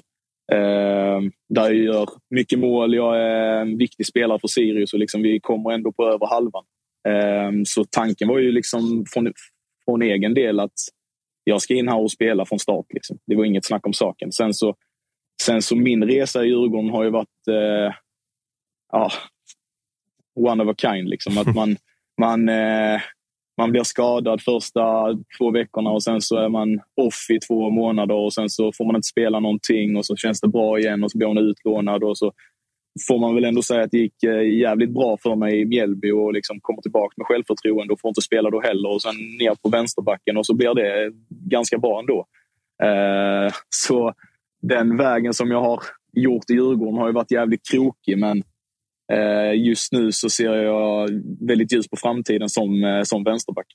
eh, där jag gör mycket mål. Jag är en viktig spelare för Sirius och liksom vi kommer ändå på över halvan. Eh, så tanken var ju liksom från, från egen del att jag ska in här och spela från start. Liksom. Det var inget snack om saken. Sen så Sen så min resa i Djurgården har ju varit eh, ja, one of a kind. Liksom. Att man, (laughs) man, eh, man blir skadad första två veckorna och sen så är man off i två månader och sen så får man inte spela någonting och så känns det bra igen och så blir man utlånad och så får man väl ändå säga att det gick eh, jävligt bra för mig i Mjällby och liksom kommer tillbaka med självförtroende och får inte spela då heller och sen ner på vänsterbacken och så blir det ganska bra ändå. Eh, så den vägen som jag har gjort i Djurgården har ju varit jävligt krokig, men eh, just nu så ser jag väldigt ljus på framtiden som, eh, som vänsterback.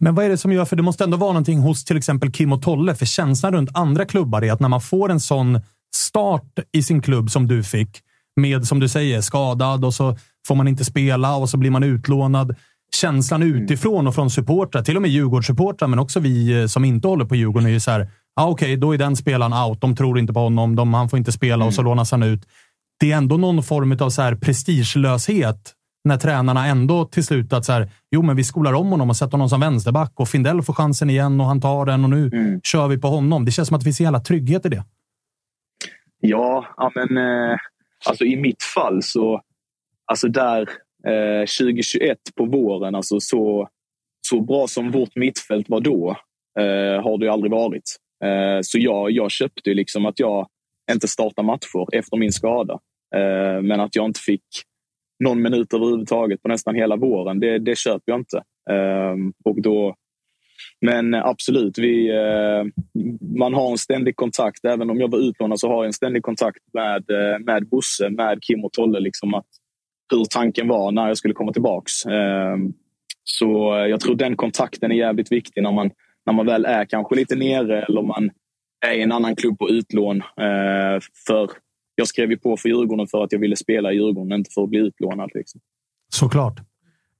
Men vad är det som gör, för det måste ändå vara någonting hos till exempel Kim och Tolle, för känslan runt andra klubbar är att när man får en sån start i sin klubb som du fick, med som du säger skadad och så får man inte spela och så blir man utlånad. Känslan mm. utifrån och från supportrar, till och med Djurgårdssupportrar, men också vi eh, som inte håller på Djurgården, är ju så här, ah, okej, okay, då är den spelaren out. De tror inte på honom. De, han får inte spela mm. och så mm. lånas han ut. Det är ändå någon form av så här prestigelöshet när tränarna ändå till slut att så här, jo, men vi skolar om honom och sätter honom som vänsterback och Findell får chansen igen och han tar den och nu mm. kör vi på honom. Det känns som att det finns en jävla trygghet i det. Ja, ja men eh, alltså i mitt fall så, alltså där eh, 2021 på våren, alltså så, så bra som vårt mittfält var då, eh, har det aldrig varit. Eh, så jag, jag köpte liksom att jag inte startar matcher efter min skada. Eh, men att jag inte fick någon minut överhuvudtaget på nästan hela våren, det, det köper jag inte. Eh, och då, men eh, absolut, vi, eh, man har en ständig kontakt. Även om jag var utlånad så har jag en ständig kontakt med, eh, med Bosse, med Kim och Tolle. Liksom att, hur tanken var när jag skulle komma tillbaks. Så jag tror den kontakten är jävligt viktig när man när man väl är kanske lite nere eller man är i en annan klubb på utlån. För jag skrev ju på för Djurgården för att jag ville spela i Djurgården, inte för att bli utlånad. Liksom. Såklart.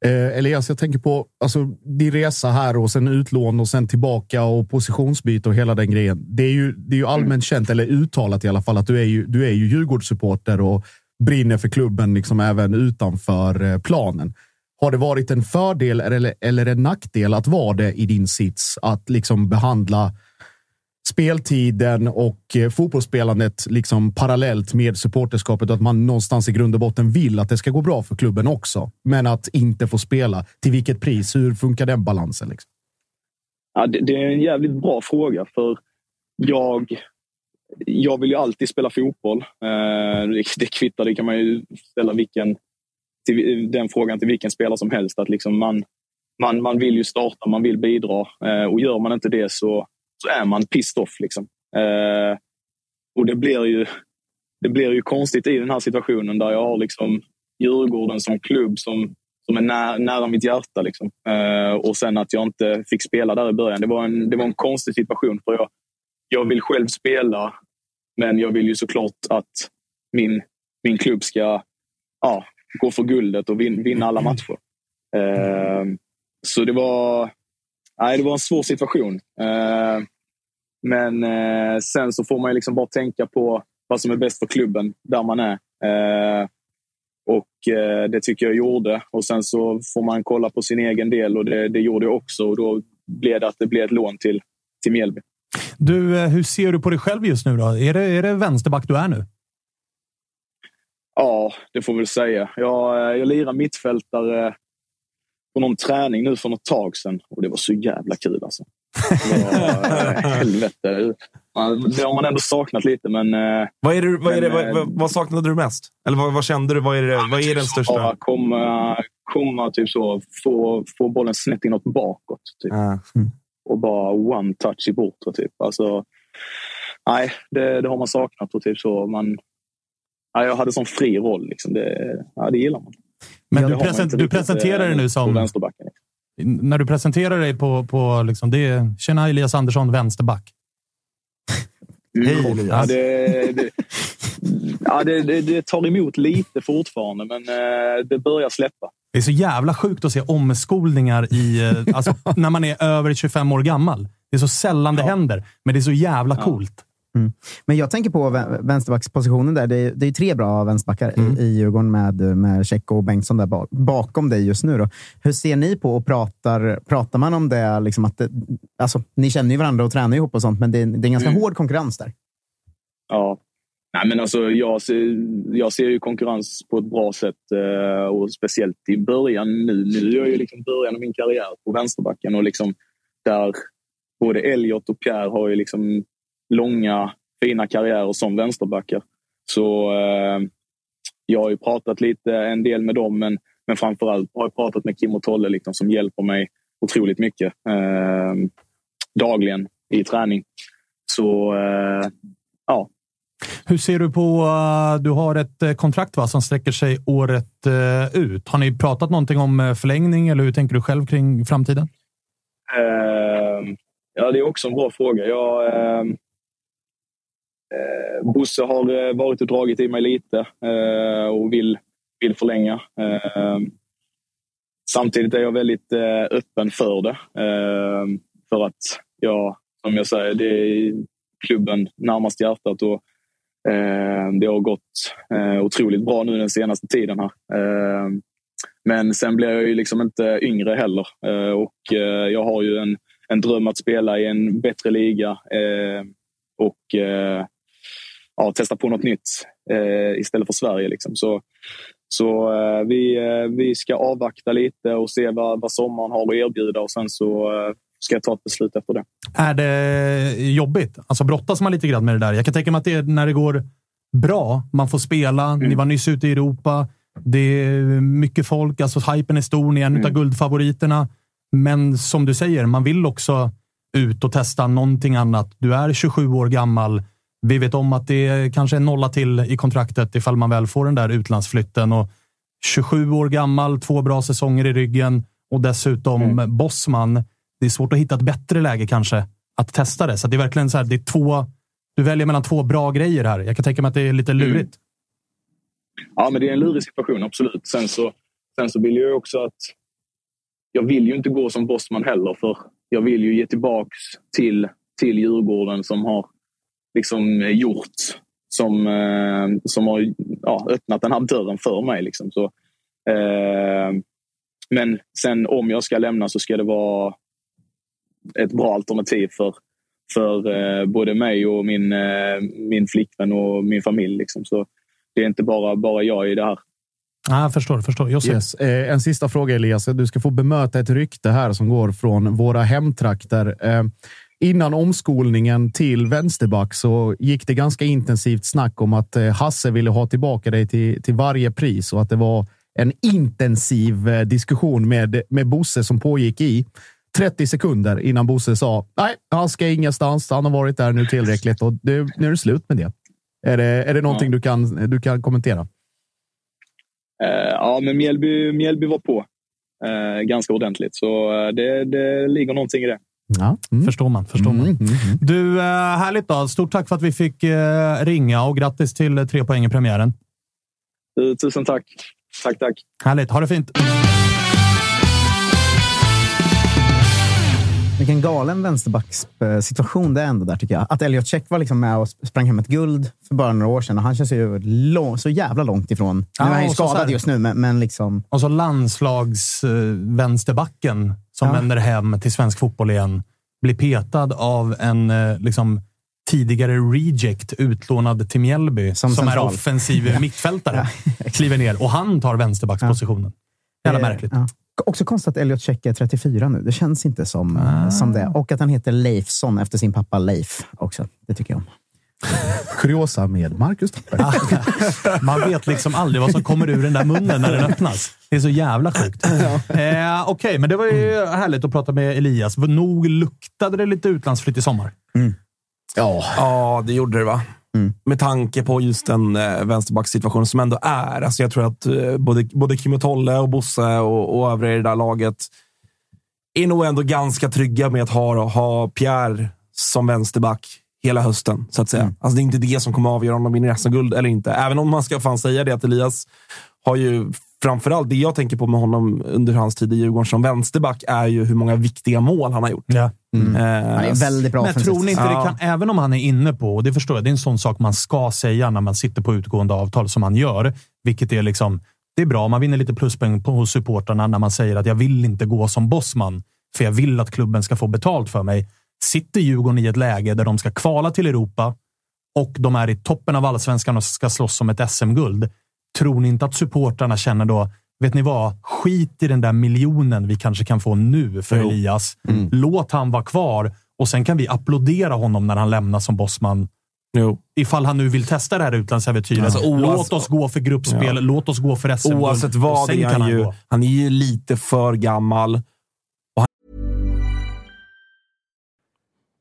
Eh, Elias, jag tänker på alltså, din resa här och sen utlån och sen tillbaka och positionsbyte och hela den grejen. Det är ju, det är ju allmänt mm. känt, eller uttalat i alla fall, att du är ju, du är ju Djurgårdssupporter och brinner för klubben liksom även utanför eh, planen. Har det varit en fördel eller, eller en nackdel att vara det i din sits? Att liksom behandla speltiden och eh, fotbollsspelandet liksom parallellt med supporterskapet och att man någonstans i grund och botten vill att det ska gå bra för klubben också. Men att inte få spela. Till vilket pris? Hur funkar den balansen? Liksom? Ja, det, det, är en jävligt bra fråga för jag, jag vill ju alltid spela fotboll. Eh, det, det kvittar, det kan man ju ställa vilken till den frågan till vilken spelare som helst. Att liksom man, man, man vill ju starta, man vill bidra eh, och gör man inte det så, så är man pissed off. Liksom. Eh, och det blir, ju, det blir ju konstigt i den här situationen där jag har liksom Djurgården som klubb som, som är nära, nära mitt hjärta. Liksom. Eh, och sen att jag inte fick spela där i början. Det var en, det var en konstig situation. för jag, jag vill själv spela, men jag vill ju såklart att min, min klubb ska ja, gå för guldet och vinna alla matcher. Eh, så det var, nej, det var en svår situation. Eh, men eh, sen så får man liksom bara tänka på vad som är bäst för klubben där man är. Eh, och eh, det tycker jag gjorde. Och sen så får man kolla på sin egen del och det, det gjorde jag också. Och då blev det att det blev ett lån till, till Mjällby. Du, eh, hur ser du på dig själv just nu? Då? Är, det, är det vänsterback du är nu? Ja, det får vi säga. Jag, eh, jag lirar mittfältare på någon träning nu för något tag sedan och det var så jävla kul alltså. Var, helvete. Det har man ändå saknat lite, men... eh, Vad, är det, vad, är det, Men, vad, vad, saknade du mest? Eller vad, vad kände du? Vad är, det, vad är den största? Ja, komma, komma typ så, få, få bollen snett inåt bakåt. Typ. Ja. Och bara one touch i bortre. Typ. Alltså, nej, det, det har man saknat. Och typ så, man, nej, jag hade sån fri roll. Liksom. Det, ja, det gillar man. Men du, present, du presenterar dig eh, nu På som... vänsterbacken. När du presenterar dig på, på liksom det, tjena Elias Andersson, vänsterback. Hej, Ja, Elias. det, det, ja, det, det, det tar emot lite fortfarande, men eh, det börjar släppa. Det är så jävla sjukt att se omskolningar i, eh, alltså, (laughs) när man är över 25 år gammal. Det är så sällan det händer, men det är så jävla coolt. Men jag tänker på vä- vänsterbackspositionen där. Det är, det är tre bra vänsterbackar Mm. i, i Djurgården med, med Tjecko och Bengtsson där bak, bakom dig just nu. Då. Hur ser ni på och pratar, pratar man om det? Liksom att det alltså, ni känner ju varandra och tränar ihop och sånt, men det är, det är en ganska Mm. hård konkurrens där. Ja. Nej, men alltså, jag, ser, jag ser ju konkurrens på ett bra sätt eh, och speciellt i början nu. Nu är jag ju liksom början av min karriär på vänsterbacken och liksom där både Elliot och Pierre har ju liksom långa fina karriärer som vänsterbackar. Så eh, jag har ju pratat lite en del med dem men, men framförallt har jag pratat med Kim och Tolle liksom, som hjälper mig otroligt mycket eh, dagligen i träning. Så eh, ja, Hur ser du på... eh, du har ett eh, kontrakt va, som sträcker sig året eh, ut. Har ni pratat någonting om förlängning eller hur tänker du själv kring framtiden? Ja, det är också en bra fråga. Jag, eh, Bosse har eh, varit och dragit i mig lite eh, och vill, vill förlänga. Eh, samtidigt är jag väldigt eh, öppen för det. Eh, för att jag, som jag säger, det är klubben närmast hjärtat och eh, det har gått eh, otroligt bra nu den senaste tiden här. Eh, men sen blir jag ju liksom inte yngre heller. Eh, och eh, jag har ju en, en dröm att spela i en bättre liga eh, och eh, ja, testa på något nytt eh, istället för Sverige. Liksom. Så, så eh, vi, eh, vi ska avvakta lite och se vad, vad sommaren har att erbjuda och sen så eh, ska jag ta ett beslut efter det. Är det jobbigt? Alltså brottas man lite grann med det där? Jag kan tänka mig att det är när det går bra. Man får spela. Ni var nyss ute i Europa. Det är mycket folk. Alltså hypen är stor. Ni är en av guldfavoriterna. Men som du säger, man vill också ut och testa någonting annat. Du är 27 år gammal. Vi vet om att det kanske är nolla till i kontraktet ifall man väl får den där utlandsflytten. Och 27 år gammal, två bra säsonger i ryggen och dessutom bossman. Det är svårt att hitta ett bättre läge kanske att testa det. Så det är verkligen så här, det är två, du väljer mellan två bra grejer här. Jag kan tänka mig att det är lite lurigt. Ja, men det är en lurig situation, absolut. Sen så, sen så vill jag ju också att... Jag vill ju inte gå som bossman heller, för jag vill ju ge tillbaks till, till Djurgården som har liksom gjort, som, eh, som har ja, öppnat den här dörren för mig. Liksom. Så, eh, men sen om jag ska lämna så ska det vara ett bra alternativ för, för eh, både mig och min, eh, min flickvän och min familj. Liksom. Så det är inte bara, bara jag i det här. Ja, jag förstår. förstår. Josef? Yes. Eh, en sista fråga Elias. Du ska få bemöta ett rykte här som går från våra hemtrakter. Eh, innan omskolningen till vänsterback så gick det ganska intensivt snack om att eh, Hasse ville ha tillbaka dig till, till varje pris och att det var en intensiv eh, diskussion med, med Bosse som pågick i 30 sekunder innan Bosse sa nej, han ska ingenstans. Han har varit där nu tillräckligt och det, nu är det slut med det. Är det, är det någonting du, kan, du kan kommentera? Eh, ja, men Mjällby, Mjällby var på eh, ganska ordentligt. Så eh, det, det ligger någonting i det. Ja. Mm. Förstår man. Förstår man. Mm, mm, mm. Du, eh, härligt då. Stort tack för att vi fick eh, ringa och grattis till eh, tre poäng i premiären. Tusen tack. Tack, tack. Härligt. Ha det fint. Vilken galen vänsterbackssituation det är ändå där tycker jag. Att Elliot Check var liksom med och sprang hem ett guld för bara några år sedan och han känns ju lång, så jävla långt ifrån. Ja, nu är han ju skadad här- just nu, men, men liksom... Och så landslagsvänsterbacken som Ja. vänder hem till svensk fotboll igen. Blir petad av en eh, liksom, tidigare reject utlånad till Mjällby som, Som är offensiv mittfältare. Kliver ner och han tar vänsterbackspositionen. Jävla Eh, märkligt. Ja. Också konstigt att Elliot Check är 34 nu. Det känns inte som, som det. Och att han heter Leifsson efter sin pappa Leif också. Det tycker jag om. Kuriosa med Marcus Tapper. (laughs) Man vet liksom aldrig vad som kommer ur den där munnen när den öppnas. Det är så jävla sjukt. Eh, Okej, men det var ju härligt att prata med Elias. Nog luktade det lite utlandsflytt i sommar. Ja, Ja, det gjorde det va? Med tanke på just den eh, vänsterbackssituationen som ändå är. Alltså jag tror att eh, både, både Kim och Tolle och Bosse och, och övriga i det där laget är nog ändå ganska trygga med att ha, ha Pierre som vänsterback hela hösten, så att säga. Alltså det är inte det som kommer att avgöra om de vinner SM-guld eller inte. Även om man ska fan säga det att Elias har ju framförallt, det jag tänker på med honom under hans tid i Djurgården som vänsterback är ju hur många viktiga mål han har gjort. Ja. Eh, Han är väldigt bra Men tror ni inte det kan, även om han är inne på, och det förstår jag, det är en sån sak man ska säga när man sitter på utgående avtal som han gör, vilket är liksom, det är bra, man vinner lite pluspoäng på- hos supportrarna när man säger att jag vill inte gå som bossman, för jag vill att klubben ska få betalt för mig. Sitter Djurgården i ett läge där de ska kvala till Europa och de är i toppen av allsvenskan och ska slåss om ett SM-guld, tror ni inte att supportrarna känner då, vet ni vad? Skit i den där miljonen vi kanske kan få nu för Jo. Elias. Låt han vara kvar och sen kan vi applådera honom när han lämnar som bossman. Jo. Ifall han nu vill testa det här utlandsäventyret. Alltså, låt oss gå för gruppspel, Ja. låt oss gå för SM-guld. Oavsett vad är kan han ju, gå. han är ju lite för gammal.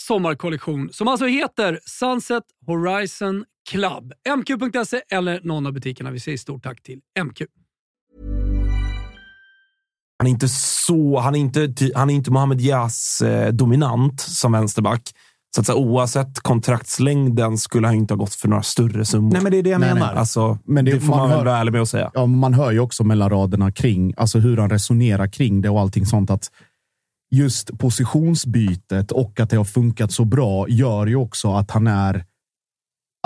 sommarkollektion som alltså heter Sunset Horizon Club. MQ.se eller någon av butikerna. Vi säger stort tack till MQ. Han är inte så... Han är inte, han är inte Mohamed Diaz eh, dominant som vänsterback. Så att säga, oavsett kontraktslängden skulle han inte ha gått för några större summor. Nej, men det är det jag Nej, menar. Alltså, Men det- det, får man man, väl hör- vara ärlig med att säga. Ja, man hör ju också mellan raderna kring alltså hur han resonerar kring det och allting sånt. att Just positionsbytet och att det har funkat så bra gör ju också att han är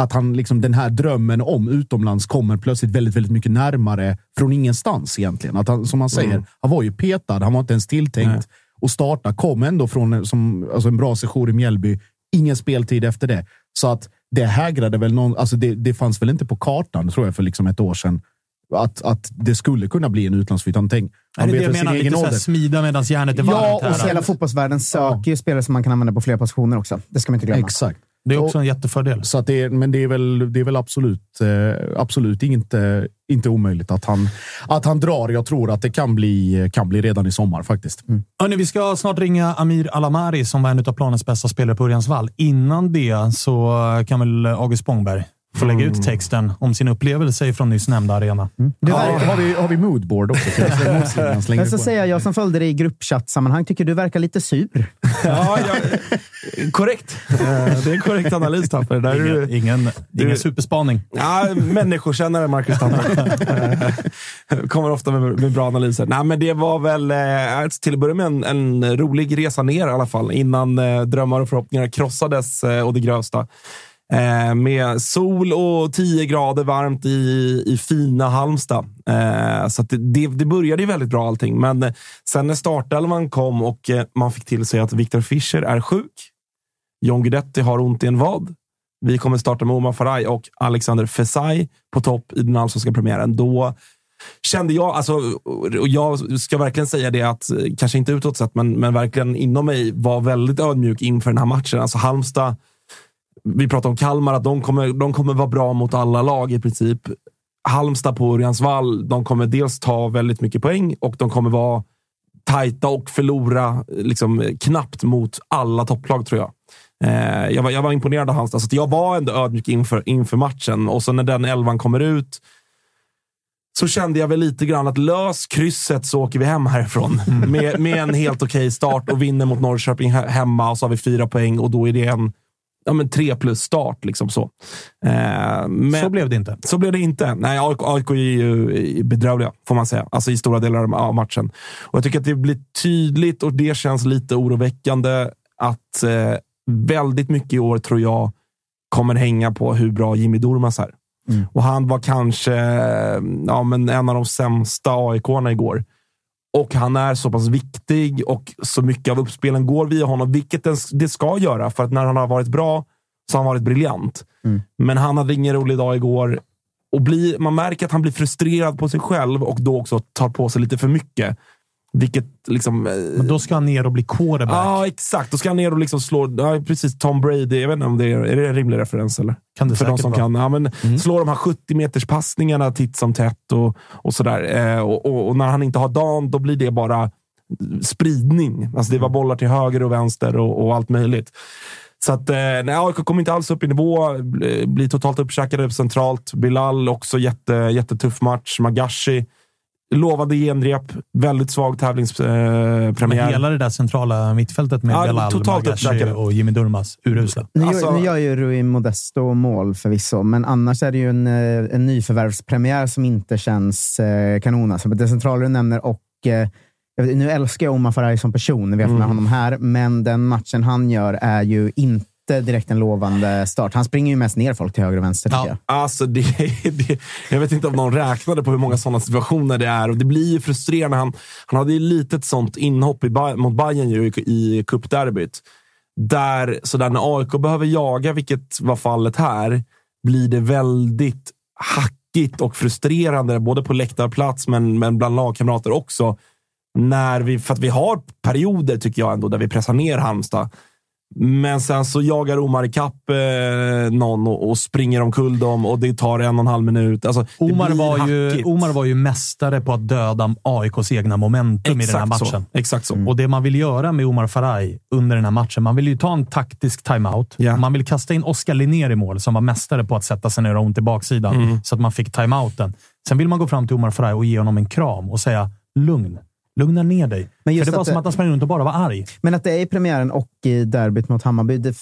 att han liksom den här drömmen om utomlands kommer plötsligt väldigt, väldigt mycket närmare från ingenstans egentligen. Att han, som man säger, Mm. han var ju petad. Han var inte ens tilltänkt Nej. att starta. Kom ändå från som, alltså en bra session i Mjällby. Ingen speltid efter det. Så att det hägrade väl någon, alltså det, det fanns väl inte på kartan, tror jag, för liksom ett år sedan. Att, att det skulle kunna bli en utlandsflytt. Han tänk, är han det det vet jag menar? Lite så smida medan järnet är Ja, varmt. och här. hela fotbollsvärlden söker ju spelare som man kan använda på flera positioner också. Det ska man inte glömma. Exakt. Det är också en jättefördel. Så att det, är- men det är väl, det är väl absolut, eh, absolut inte, inte omöjligt att han, att han drar. Jag tror att det kan bli, kan bli redan i sommar faktiskt. Hörrni, vi ska snart ringa Amir Alamari som var en av planens bästa spelare på Örjans vall. Innan det så kan väl August Spångberg få lägga ut texten om sin upplevelse från nyss nämnda arena. Det Ja, har, vi, har vi moodboard också? Jag (laughs) på. säger jag, jag som följde dig i gruppchattsammanhang, tycker du verkar lite sur. (laughs) Ja, jag, korrekt. Eh, Det är en korrekt analys, Tapper. Där Ingen, du, ingen, du- ingen superspaning. Ja, människokännare Marcus Tapper. (laughs) Kommer ofta med, med bra analyser. Nej, men det var väl eh, till att börja med en, en rolig resa ner i alla fall. Innan eh, drömmar och förhoppningar krossades och det grövsta. Eh, med sol och 10 grader varmt i, i fina Halmstad. Eh, så att det, det, det började ju väldigt bra allting. Men eh, sen när startelvan kom och eh, man fick till sig att Viktor Fischer är sjuk. John Guidetti har ont i en vad. Vi kommer starta med Omar Faraj och Alexander Fesai på topp i den allsvenska premiären. Då kände jag, alltså, och jag ska verkligen säga det att, eh, kanske inte utåt sett, men, men verkligen inom mig var väldigt ödmjuk inför den här matchen. Alltså Halmstad, vi pratar om Kalmar, att de kommer, de kommer vara bra mot alla lag i princip. Halmstad på Örjansvall, de kommer dels ta väldigt mycket poäng och de kommer vara tajta och förlora liksom, knappt mot alla topplag, tror jag. Eh, jag, var, jag var imponerad av Halmstad, så jag var ändå ödmjuk inför, inför matchen. Och så när den elvan kommer ut så kände jag väl lite grann att lös krysset så åker vi hem härifrån. Med, med en helt okej okay start och vinner mot Norrköping hemma och så har vi fyra poäng och då är det en ja, men tre plus start. Liksom så. Eh, men, så blev det inte. Så blev det inte. Nej, AIK, är ju bedrövliga, får man säga. Alltså i stora delar av matchen. Och Jag tycker att det blir tydligt och det känns lite oroväckande att eh, väldigt mycket i år, tror jag, kommer hänga på hur bra Jimmy Durmaz är. Mm. Och han var kanske ja, men en av de sämsta aik igår. Och han är så pass viktig och så mycket av uppspelen går via honom, vilket det ska göra. För att när han har varit bra så har han varit briljant. Mm. Men han hade ingen rolig dag igår. Och blir, man märker att han blir frustrerad på sig själv och då också tar på sig lite för mycket. Vilket liksom... Eh, Men då ska han ner och bli quarterback. Ja, exakt. Då ska han ner och liksom slå... Ja, precis. Tom Brady. Jag vet inte om det är, är det en rimlig referens. Eller? Kan det För de som vara. kan. Ja, men mm. Slå de här 70 meters passningarna titt som tätt och, och sådär. Eh, och, och, och, när han inte har dagen, då blir det bara spridning. Alltså det var bollar till höger och vänster och, och allt möjligt. Så att, eh, nej, AIK kommer inte alls upp i nivå. Blir totalt uppkäkade centralt. Bilal också jätte, jättetuff match. Magashi Lovade genrep, väldigt svag tävlingspremiär. Hela det där centrala mittfältet med ja, Belal, Magashi och Jimmy Durmaz, urusla. Nu, alltså, nu gör ju Rui Modesto mål förvisso, men annars är det ju en, eh, en nyförvärvspremiär som inte känns eh, kanon. Alltså, det centrala du nämner och eh, nu älskar jag Omar Faraj som person, vi har haft med mm. honom här, men den matchen han gör är ju inte inte direkt en lovande start. Han springer ju mest ner folk till höger och vänster. Ja, jag. Alltså det, (laughs) det, jag vet inte om någon räknade på hur många sådana situationer det är. Och Det blir ju frustrerande. Han, han hade ju lite ett sånt inhopp i, mot Bayern ju, i, i cupderbyt. Där, så där när AIK behöver jaga, vilket var fallet här, blir det väldigt hackigt och frustrerande. Både på läktarplats, men, men bland lagkamrater också. När vi, för att vi har perioder, tycker jag, ändå, där vi pressar ner Halmstad. Men sen så jagar Omar ikapp eh, någon och, och springer omkull dem och det tar en och en halv minut. Alltså, Omar, var ju, Omar var ju mästare på att döda AIKs egna momentum Exakt i den här matchen. Så. Exakt så. Mm. Och det man vill göra med Omar Faraj under den här matchen, man vill ju ta en taktisk timeout. Yeah. Man vill kasta in Oskar Linnér i mål, som var mästare på att sätta sig ner och ont i baksidan, mm. så att man fick timeouten. Sen vill man gå fram till Omar Faraj och ge honom en kram och säga lugn. Lugna ner dig. Men För det var som att han sprang runt och bara var arg. Men att det är i premiären och i derbyt mot Hammarby, det,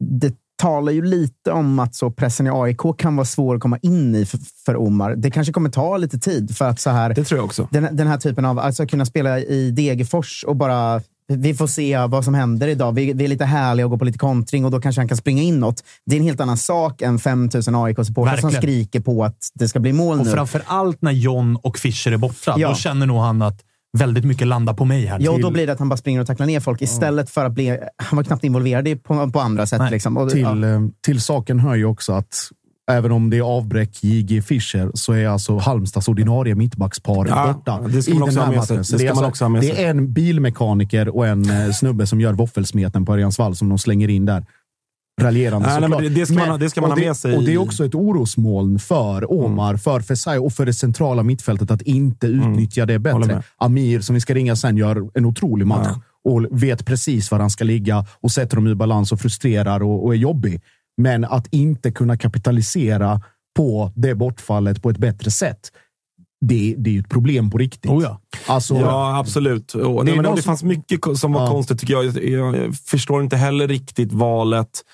det talar ju lite om att så pressen i AIK kan vara svår att komma in i för, för Omar. Det kanske kommer ta lite tid. för att så här, Det tror jag också. Den, den här typen av, alltså kunna spela i Degerfors och bara vi får se vad som händer idag. Vi, vi, är lite härliga och går på lite kontring och då kanske han kan springa inåt. Det är en helt annan sak än 5000 AIK-supportrar som skriker på att det ska bli mål och nu. Framför allt när John och Fischer är borta. Ja. Då känner nog han att väldigt mycket landa på mig här. Ja, och då blir det att han bara springer och tacklar ner folk istället för att bli... Han var knappt involverad på, på andra sätt. Liksom. Och, till, ja. Eh, till saken hör ju också att Även om det är avbräck J.G. Fischer så är alltså Halmstads ordinarie mittbackspar ja, borta det ska man också ha med sig. Det, det, alltså, det är en bilmekaniker och en eh, snubbe som gör våffelsmeten på Örjansvall som de slänger in där raljerande nej, nej, det, det, ska men, man, det ska man ha med sig. Och det är också ett orosmoln för Omar, mm. för Fesai och för det centrala mittfältet att inte mm. utnyttja mm. det bättre. Amir, som vi ska ringa sen, gör en otrolig match ja. och vet precis var han ska ligga och sätter dem ur balans och frustrerar och, och är jobbig. Men att inte kunna kapitalisera på det bortfallet på ett bättre sätt det, det är ju ett problem på riktigt. Oh ja. Alltså, ja, absolut. Och, det, nej, men det fanns mycket som var ja. konstigt tycker jag. Jag förstår inte heller riktigt valet.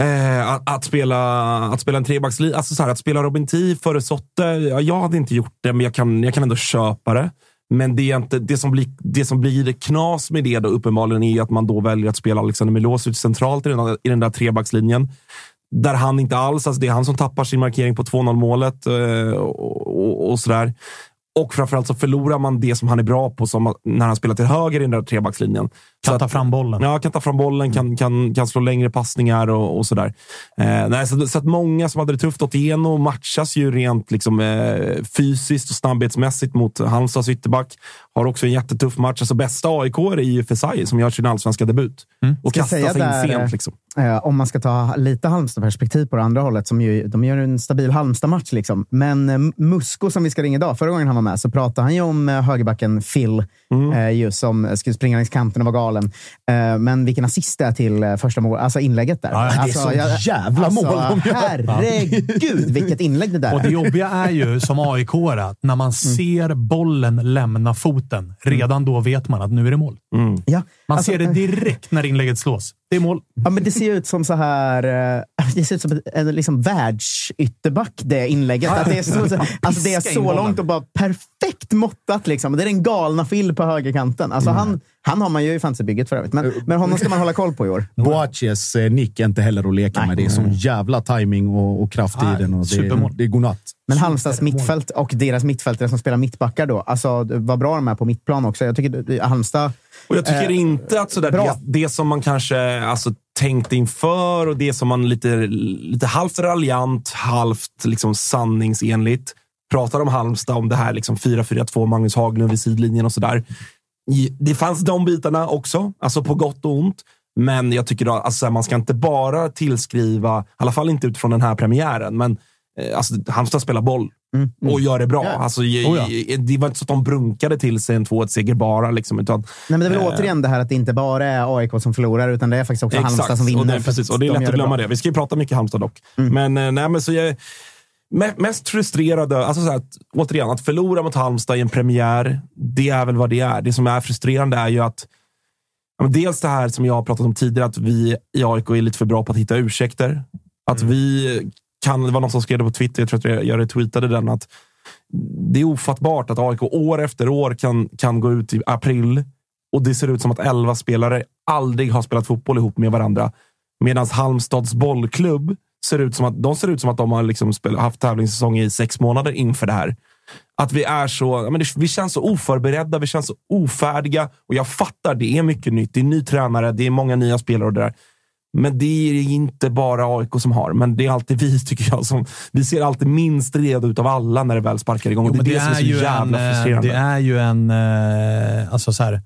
Eh, att, att, spela, att spela en trebackslinje, alltså så här, att spela Robin Tii före Sotte. Ja, jag hade inte gjort det, men jag kan, jag kan ändå köpa det. Men det, är inte, det, som blir, det som blir knas med det då uppenbarligen är att man då väljer att spela Alexander Milosevic centralt i den, i den där trebackslinjen där han inte alls, alltså det är han som tappar sin markering på 2-0 målet eh, och, och, och sådär. Och framförallt så förlorar man det som han är bra på, som när han spelar till höger i den där trebackslinjen. Kan ta fram bollen. Ja, kan ta fram bollen, kan, kan, kan slå längre passningar och, och sådär. Eh, nej, så, så att många som hade det tufft, Otieno matchas ju rent liksom, eh, fysiskt och snabbhetsmässigt mot Halmstads ytterback. Har också en jättetuff match. Alltså, bästa AIK är ju Fesai som gör sin allsvenska debut. Och Ska kastar sig in där, sent. Liksom. Eh, om man ska ta lite Halmstad-perspektiv på det andra hållet, som ju, de gör en stabil Halmstad-match. Liksom. Men eh, Musko, som vi ska ringa idag, förra gången han var med, så pratade han ju om eh, högerbacken Phil, Mm. eh, just som skulle springa längs kanten och vara galen. Eh, men vilken assist det är till eh, första mål, alltså inlägget där. Ja, det är alltså, så jävla mål de gör. Herregud, vilket inlägg det där Och det är. jobbiga är ju som aik att när man ser bollen lämna foten, redan då vet man att nu är det mål. Ja, Man alltså, ser det direkt när inlägget slås. Det är mål. Ja, men det ser ut som så här... eh, Det ser ut som en- liksom världsytterback, det inlägget. Att det, är så, alltså det är så långt och bara perfekt måttat. Liksom. Det är den galna Phil på högerkanten. Alltså han, han har man ju i fantasybygget för övrigt. Men, men honom ska man hålla koll på i år. (laughs) Boaches eh, nick är inte heller att leka med. Det är sån jävla timing och, och kraft i Nej, den. Och det, supermål. det är godnatt. Men Halmstads mittfält och deras mittfältare som spelar mittbackar då. Alltså vad bra de är på mittplan också. Jag tycker det- Halmstad... Och jag tycker Eh, inte att sådär, det, det som man kanske alltså, tänkte inför och det som man lite, lite halvt raljant, halvt liksom, sanningsenligt pratar om Halmstad, om det här liksom 4-4-2, Magnus Haglund vid sidlinjen och sådär. Det fanns de bitarna också, alltså på gott och ont. Men jag tycker att alltså, man ska inte bara tillskriva, i alla fall inte utifrån den här premiären, men eh, alltså, Halmstad spelar boll och gör det bra. Ja. Alltså, Oh ja. Det var inte så att de brunkade till sig en 2-1-seger bara. Liksom, utan, Nej, men det är väl Eh. återigen det här att det inte bara är AIK som förlorar, utan det är faktiskt också Halmstad som vinner. Och det, precis, och det är de lätt gör att glömma bra. det. Vi ska ju prata mycket Halmstad dock. Men, eh, nej, men så jag, mest frustrerade, alltså så här, att, återigen, att förlora mot Halmstad i en premiär, det är väl vad det är. Det som är frustrerande är ju att dels det här som jag har pratat om tidigare, att vi i AIK är lite för bra på att hitta ursäkter. Att vi kan, det var någon som skrev det på Twitter, jag tror att jag retweetade den, att det är ofattbart att AIK år efter år kan, kan gå ut i april och det ser ut som att elva spelare aldrig har spelat fotboll ihop med varandra. Medan Halmstads bollklubb ser ut som att de, ser ut som att de har liksom spel, haft tävlingssäsong i sex månader inför det här. Att vi är så, men det, vi känns så oförberedda, vi känns så ofärdiga. Och jag fattar, det är mycket nytt. Det är ny tränare, det är många nya spelare och det där. Men det är inte bara AIK som har, men det är alltid vi, (laughs) tycker jag. Som, vi ser alltid minst redo ut av alla när det väl sparkar igång. Jo, men det är det som är så jävla en, eh, frustrerande. Det är ju en... eh, Alltså så här,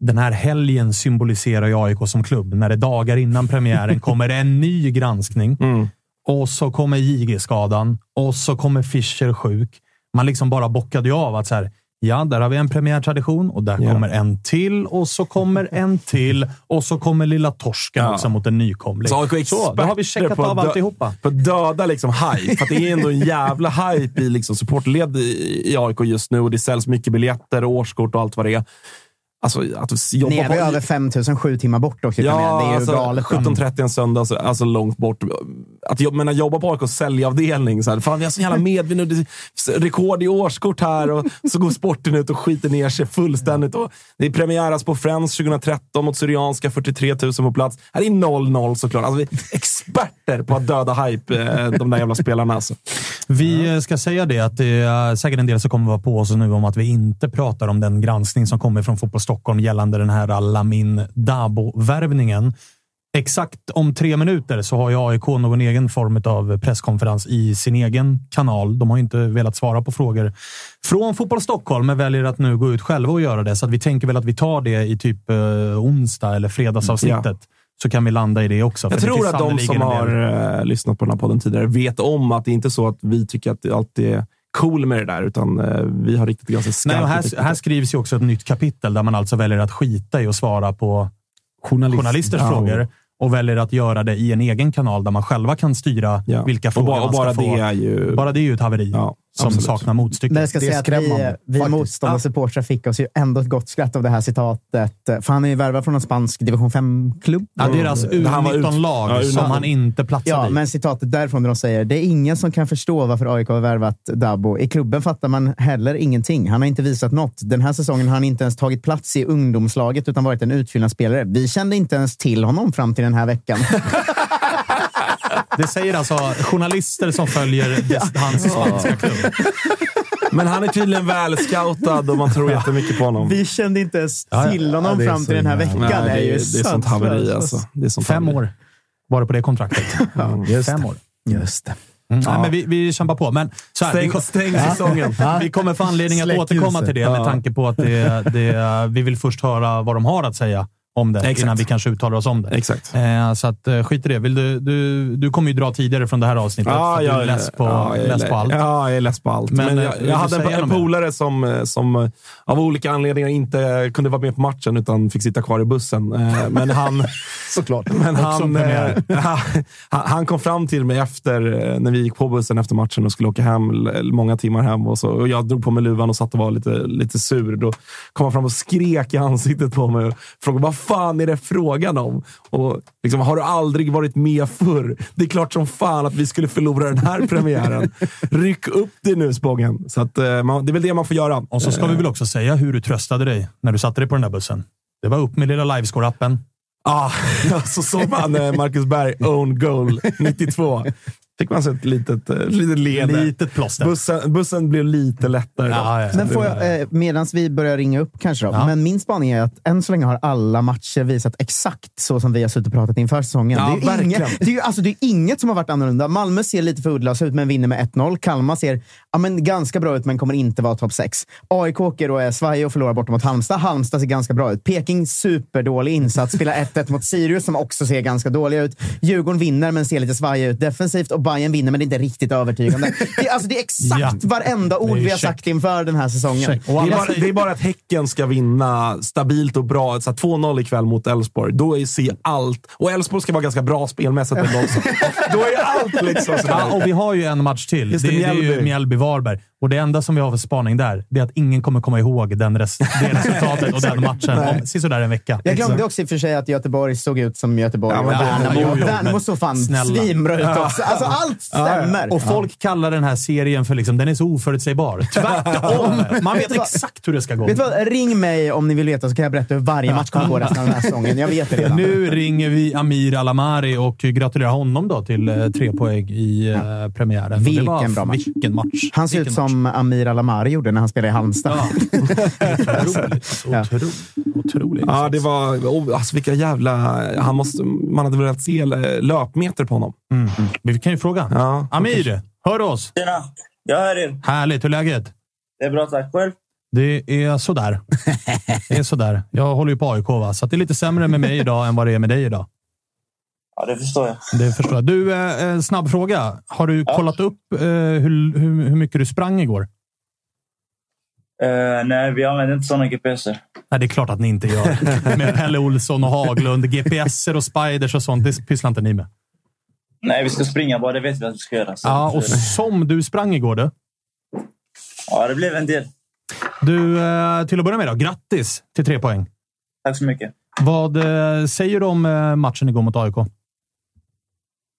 den här helgen symboliserar ju AIK som klubb. När det dagar innan premiären kommer en ny granskning (laughs) Mm. och så kommer JG-skadan och så kommer Fischer sjuk. Man liksom bara bockade ju av att så här, ja, där har vi en premiärtradition och där Ja. kommer en till och så kommer en till och så kommer lilla torsken Ja. också mot en nykomling. Så Så, då har vi checkat av alltihopa. På döda liksom hype. För det är ändå en jävla hype i liksom supportled i, i AIK just nu och det säljs mycket biljetter och årskort och allt vad det är. Alltså, att jobba Nere på... över 5000, sju timmar bort också. det är ju alltså, galet. 17.30 en söndag, alltså, alltså långt bort. Att jobba, menar, jobba på AIKs säljavdelning. Så här, fan, vi har så jävla medvind Rekord i årskort här och så går sporten ut och skiter ner sig fullständigt. Och det är premiäras på Friends 2013 mot Syrianska, 43 000 på plats. Här är 0-0 såklart. Alltså, vi är experter på att döda hype, eh, de där jävla spelarna. Alltså. Vi eh, ska säga det att det är säkert en del som kommer vara på oss nu om att vi inte pratar om den granskning som kommer från Fotboll Stockholm gällande den här Lamin Dabo-värvningen. Exakt om tre minuter så har ju AIK någon egen form av presskonferens i sin egen kanal. De har inte velat svara på frågor från Fotboll Stockholm, men väljer att nu gå ut själva och göra det. Så vi tänker väl att vi tar det i typ eh, onsdag eller fredagsavsnittet. Så kan vi landa i det också. Jag tror att de som har eh, lyssnat på den här podden tidigare vet om att det inte är så att vi tycker att alltid är cool med det där, utan eh, vi har riktigt ganska Nej, och skarpt här, kritik. här skrivs ju också ett nytt kapitel där man alltså väljer att skita i att svara på Journalist. journalisters Ja. frågor och väljer att göra det i en egen kanal där man själva kan styra Ja. vilka och frågor bara, och man ska bara få. det är ju... Bara det är ju ett haveri Ja, som absolut. saknar motstycke. Men jag ska Det säga att vi, vi faktiskt. motståndare supportrar fick oss ju ändå ett gott skratt av det här citatet. För han är ju värvad från en spansk division 5-klubb. Ja, deras Mm. Han var ut- U19-lag Ja, U19. som han inte platsade Ja, i. men citatet därifrån där de säger det är ingen som kan förstå varför AIK har värvat Dabo. I klubben fattar man heller ingenting. Han har inte visat något. Den här säsongen har han inte ens tagit plats i ungdomslaget utan varit en utfyllnadsspelare. Vi kände inte ens till honom fram till den här veckan. (laughs) (laughs) Det säger alltså journalister som följer des- hans spanska klubb. Men han är tydligen väl scoutad och man tror jättemycket på honom. Vi kände inte ens Ja, ja. till Ja, honom det är fram till den här veckan. Nej, det är det, är sånt sant. haveri alltså. Det är sånt Fem haveri. år var det på det kontraktet. (laughs) Just Fem det. år. Just det. Mm. Nej, men vi, vi kämpar på. Men så här, Stäng- vi, stäng säsongen. vi kommer få anledning att Släck återkomma ljuset. till det med Ja. tanke på att det, det, vi vill först höra vad de har att säga om det Exakt. innan vi kanske uttalar oss om det. Exakt. Eh, så att, eh, skit i det. Vill du, du, du kommer ju dra tidigare från det här avsnittet. för att du är less på, ja, jag är less på allt. Ja, jag är less på allt. Men, Men, eh, jag, jag hade en, en polare som, eh, som av olika anledningar inte kunde vara med på matchen utan fick sitta kvar i bussen. Men han... (laughs) Såklart. Men (laughs) han, han, kom fram till mig efter, när vi gick på bussen efter matchen och skulle åka hem, många timmar hem. Och, så, och Jag drog på mig luvan och satt och var lite, lite sur. Då kom han fram och skrek i ansiktet på mig och frågade fan är det frågan om? Och liksom, har du aldrig varit med förr? Det är klart som fan att vi skulle förlora den här premiären. (laughs) Ryck upp det nu Spången. Så att, eh, man, det är väl det man får göra. Och så ska vi väl också säga hur du tröstade dig när du satte dig på den där bussen. Det var upp med lilla livescore-appen. Ah, (laughs) så såg man eh, Marcus Berg own goal 92. Fick man så ett litet, eh, litet leende. Litet plåster. Bussen, bussen blev lite lättare. Ja, ja, ja. Men får jag, eh, medan vi börjar ringa upp kanske då. Ja. Men min spaning är att än så länge har alla matcher visat exakt så som vi har suttit och pratat inför säsongen. Ja, det, är inget, det, är alltså, det är inget som har varit annorlunda. Malmö ser lite för uddlösa ut men vinner med 1-0. Kalmar ser ja, men ganska bra ut men kommer inte vara topp 6. AIK åker och är svaj och förlorar borta mot Halmstad. Halmstad ser ganska bra ut. Peking superdålig insats. Spelar 1-1 mot Sirius som också ser ganska dåliga ut. Djurgården vinner men ser lite svajiga ut defensivt och Bayern vinner men det är inte riktigt övertygande. (laughs) Det, är- alltså, det är exakt Ja. varenda ord Det är vi har check. sagt inför den här säsongen. Check. Och Det är, bara, det är bara att Häcken ska vinna stabilt och bra. Så här 2-0 ikväll mot Elfsborg. Då är ser allt. Och Elfsborg ska vara ganska bra spelmässigt ändå också. (laughs) Då är allt liksom sådär. Ja, och vi har ju en match till. Just det, det, det är ju Mjällby. Mjällby-Varberg. Och det enda som vi har för spaning där, det är att ingen kommer komma ihåg den res det (laughs) resultatet och den matchen om sisådär en vecka. Jag glömde också i och för sig att Göteborg såg ut som Göteborg. Ja, och men det- Värnamo, jo, jo, Värnamo men såg fan snälla. svinbra ut också. Alltså, allt stämmer. Och folk kallar den här serien för liksom, den är så oförutsägbar. Tvärtom! (laughs) Man vet exakt hur det ska gå. Vet du vad? Ring mig om ni vill veta så kan jag berätta hur varje match kommer gå resten av den här säsongen. Jag vet det redan. Nu ringer vi Amir Alamari och gratulerar honom då till eh, tre poäng i eh, premiären. Och det Vilken var, bra match. Vilken match. Han ser ut Vilken match. som Amir Alamari gjorde när han spelade i Halmstad. Ja. (laughs) Otroligt. Ja. Otroligt. Otroligt. Ja, det var... Oh, alltså vilka jävla... Han måste, man hade velat se eh, löpmeter på honom. Mm. Vi kan ju fråga. Ja. Amir, hör du oss? Tjena! Jag hör er. Härligt. Hur är läget? Det är bra, tack. Själv? Det är sådär. (laughs) Det är sådär. Jag håller ju på AIK, va? så att det är lite sämre med mig idag än vad det är med dig idag. Ja, det förstår jag. Det förstår jag. Du, eh, en snabb fråga. Har du kollat upp eh, hur, hur, hur mycket du sprang igår? Eh, nej, vi använder inte sådana GPSer. Nej, det är klart att ni inte gör. (laughs) Med Pelle Olsson och Haglund, GPSer och spiders och sånt, det pysslar inte ni med. Nej, vi ska springa bara. Det vet vi att vi ska göra. Så Ja, och som du sprang igår du. ja, det blev en del. Du, eh, till att börja med då, grattis till tre poäng. Tack så mycket. Vad eh, säger du om eh, matchen igår mot AIK?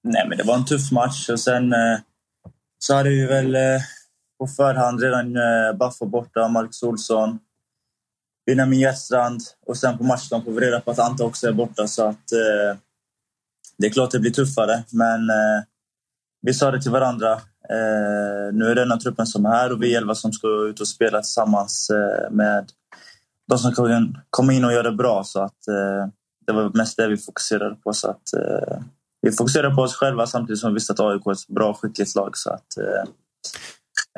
Nej, men det var en tuff match och sen eh, så hade vi väl eh, på förhand redan eh, Baffo borta, Marcus Olsson, Benjamin Hjertstrand och sen på matchdagen får vi reda på att Ante också är borta så att eh, det är klart det blir tuffare men eh, vi sa det till varandra. Eh, nu är det den här truppen som är här och vi är elva som ska ut och spela tillsammans eh, med de som kan komma in och göra det bra så att eh, det var mest det vi fokuserade på så att eh, vi fokuserade på oss själva samtidigt som vi visste att AIK är ett bra skickligt lag. Så att, eh,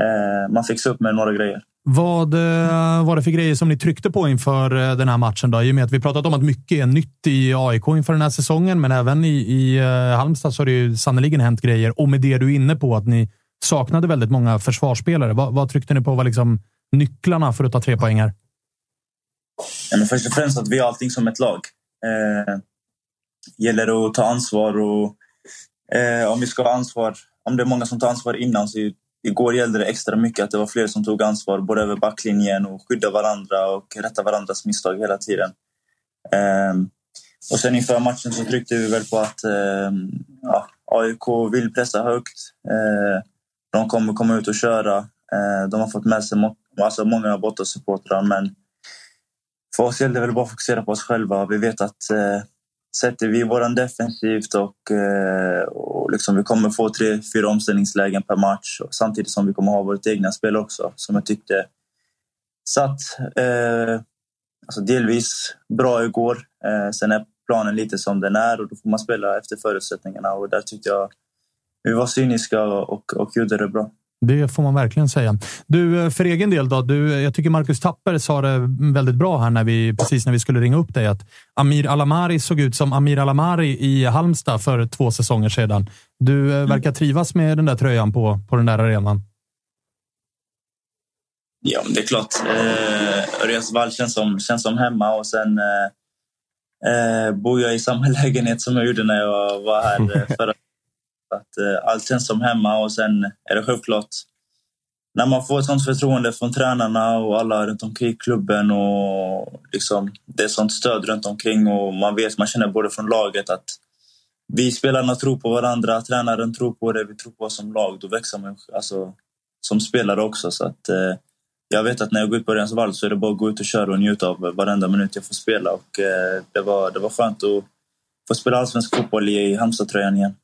eh, man fick se upp med några grejer. Vad eh, var det för grejer som ni tryckte på inför eh, den här matchen? Då? I och med att vi pratat om att mycket är nytt i AIK inför den här säsongen, men även i, i eh, Halmstad så har det ju sannerligen hänt grejer. Och med det du är inne på, att ni saknade väldigt många försvarsspelare. Vad, vad tryckte ni på var liksom nycklarna för att ta tre poäng här? Ja, men först och främst att vi har allting som ett lag. Eh, gäller att ta ansvar och eh, om vi ska ha ansvar, om det är många som tar ansvar innan så igår gällde det extra mycket att det var fler som tog ansvar både över backlinjen och skydda varandra och rätta varandras misstag hela tiden. Ehm, och sen inför matchen så tryckte vi väl på att ehm, ja, AIK vill pressa högt. Ehm, de kommer komma ut och köra. De har fått med sig må- alltså många bortasupportrar men för oss gällde det väl bara att fokusera på oss själva. Vi vet att eh, sätter vi våran defensivt och, eh, och liksom vi kommer få tre, fyra omställningslägen per match samtidigt som vi kommer ha vårt egna spel också som jag tyckte satt eh, alltså delvis bra igår. Eh, sen är planen lite som den är och då får man spela efter förutsättningarna och där tyckte jag vi var cyniska och, och gjorde det bra. Det får man verkligen säga. Du, eh, för egen del då? Du, jag tycker Marcus Tapper sa det väldigt bra här när vi, precis när vi skulle ringa upp dig. Att Amir Alamari såg ut som Amir Alamari i Halmstad för två säsonger sedan. Du mm. verkar trivas med den där tröjan på, på den där arenan. Ja, det är klart. Eh, Örjansvall känns som, känns som hemma och sen eh, eh, bor jag i samma (laughs) lägenhet som jag gjorde när jag var här eh, förra att eh, allt känns som hemma och sen är det självklart när man får ett sånt förtroende från tränarna och alla runt omkring klubben och liksom, det är sånt stöd runt omkring och man vet, man känner både från laget att vi spelarna tror på varandra, tränaren tror på det, vi tror på oss som lag. Då växer man alltså, som spelare också. Så att, eh, jag vet att när jag går ut på Örjansvall så är det bara att gå ut och köra och njuta av varenda minut jag får spela. Och, eh, det, var, det var skönt att få spela allsvensk fotboll i Halmstad-tröjan igen.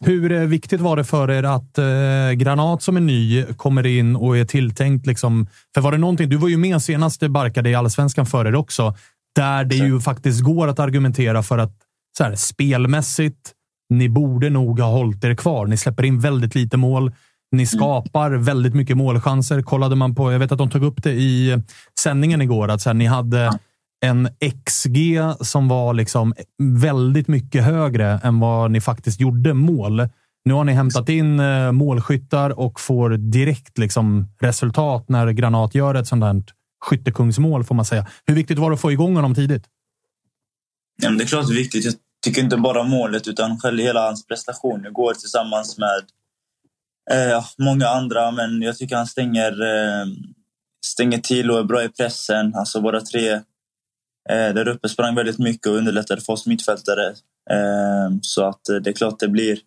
Hur eh, viktigt var det för er att eh, Granat som är ny kommer in och är tilltänkt? Liksom, för var det någonting, du var ju med senast det barkade i allsvenskan för er också, där det ju faktiskt går att argumentera för att så här, spelmässigt, ni borde nog ha hållit er kvar. Ni släpper in väldigt lite mål. Ni mm. skapar mm. väldigt mycket målchanser. Kollade man på, jag vet att de tog upp det i sändningen igår, att så här, ni hade en XG som var liksom väldigt mycket högre än vad ni faktiskt gjorde mål. Nu har ni hämtat in eh, målskyttar och får direkt liksom resultat när Granat gör ett sånt här skyttekungsmål, får man säga. Hur viktigt var det att få igång honom tidigt? Ja, det är klart det är viktigt. Jag tycker inte bara målet, utan själv hela hans prestation igår tillsammans med eh, många andra. Men jag tycker han stänger, eh, stänger till och är bra i pressen. Alltså våra tre Eh, där uppe sprang väldigt mycket och underlättade för oss mittfältare. Eh, så att eh, det är klart det blir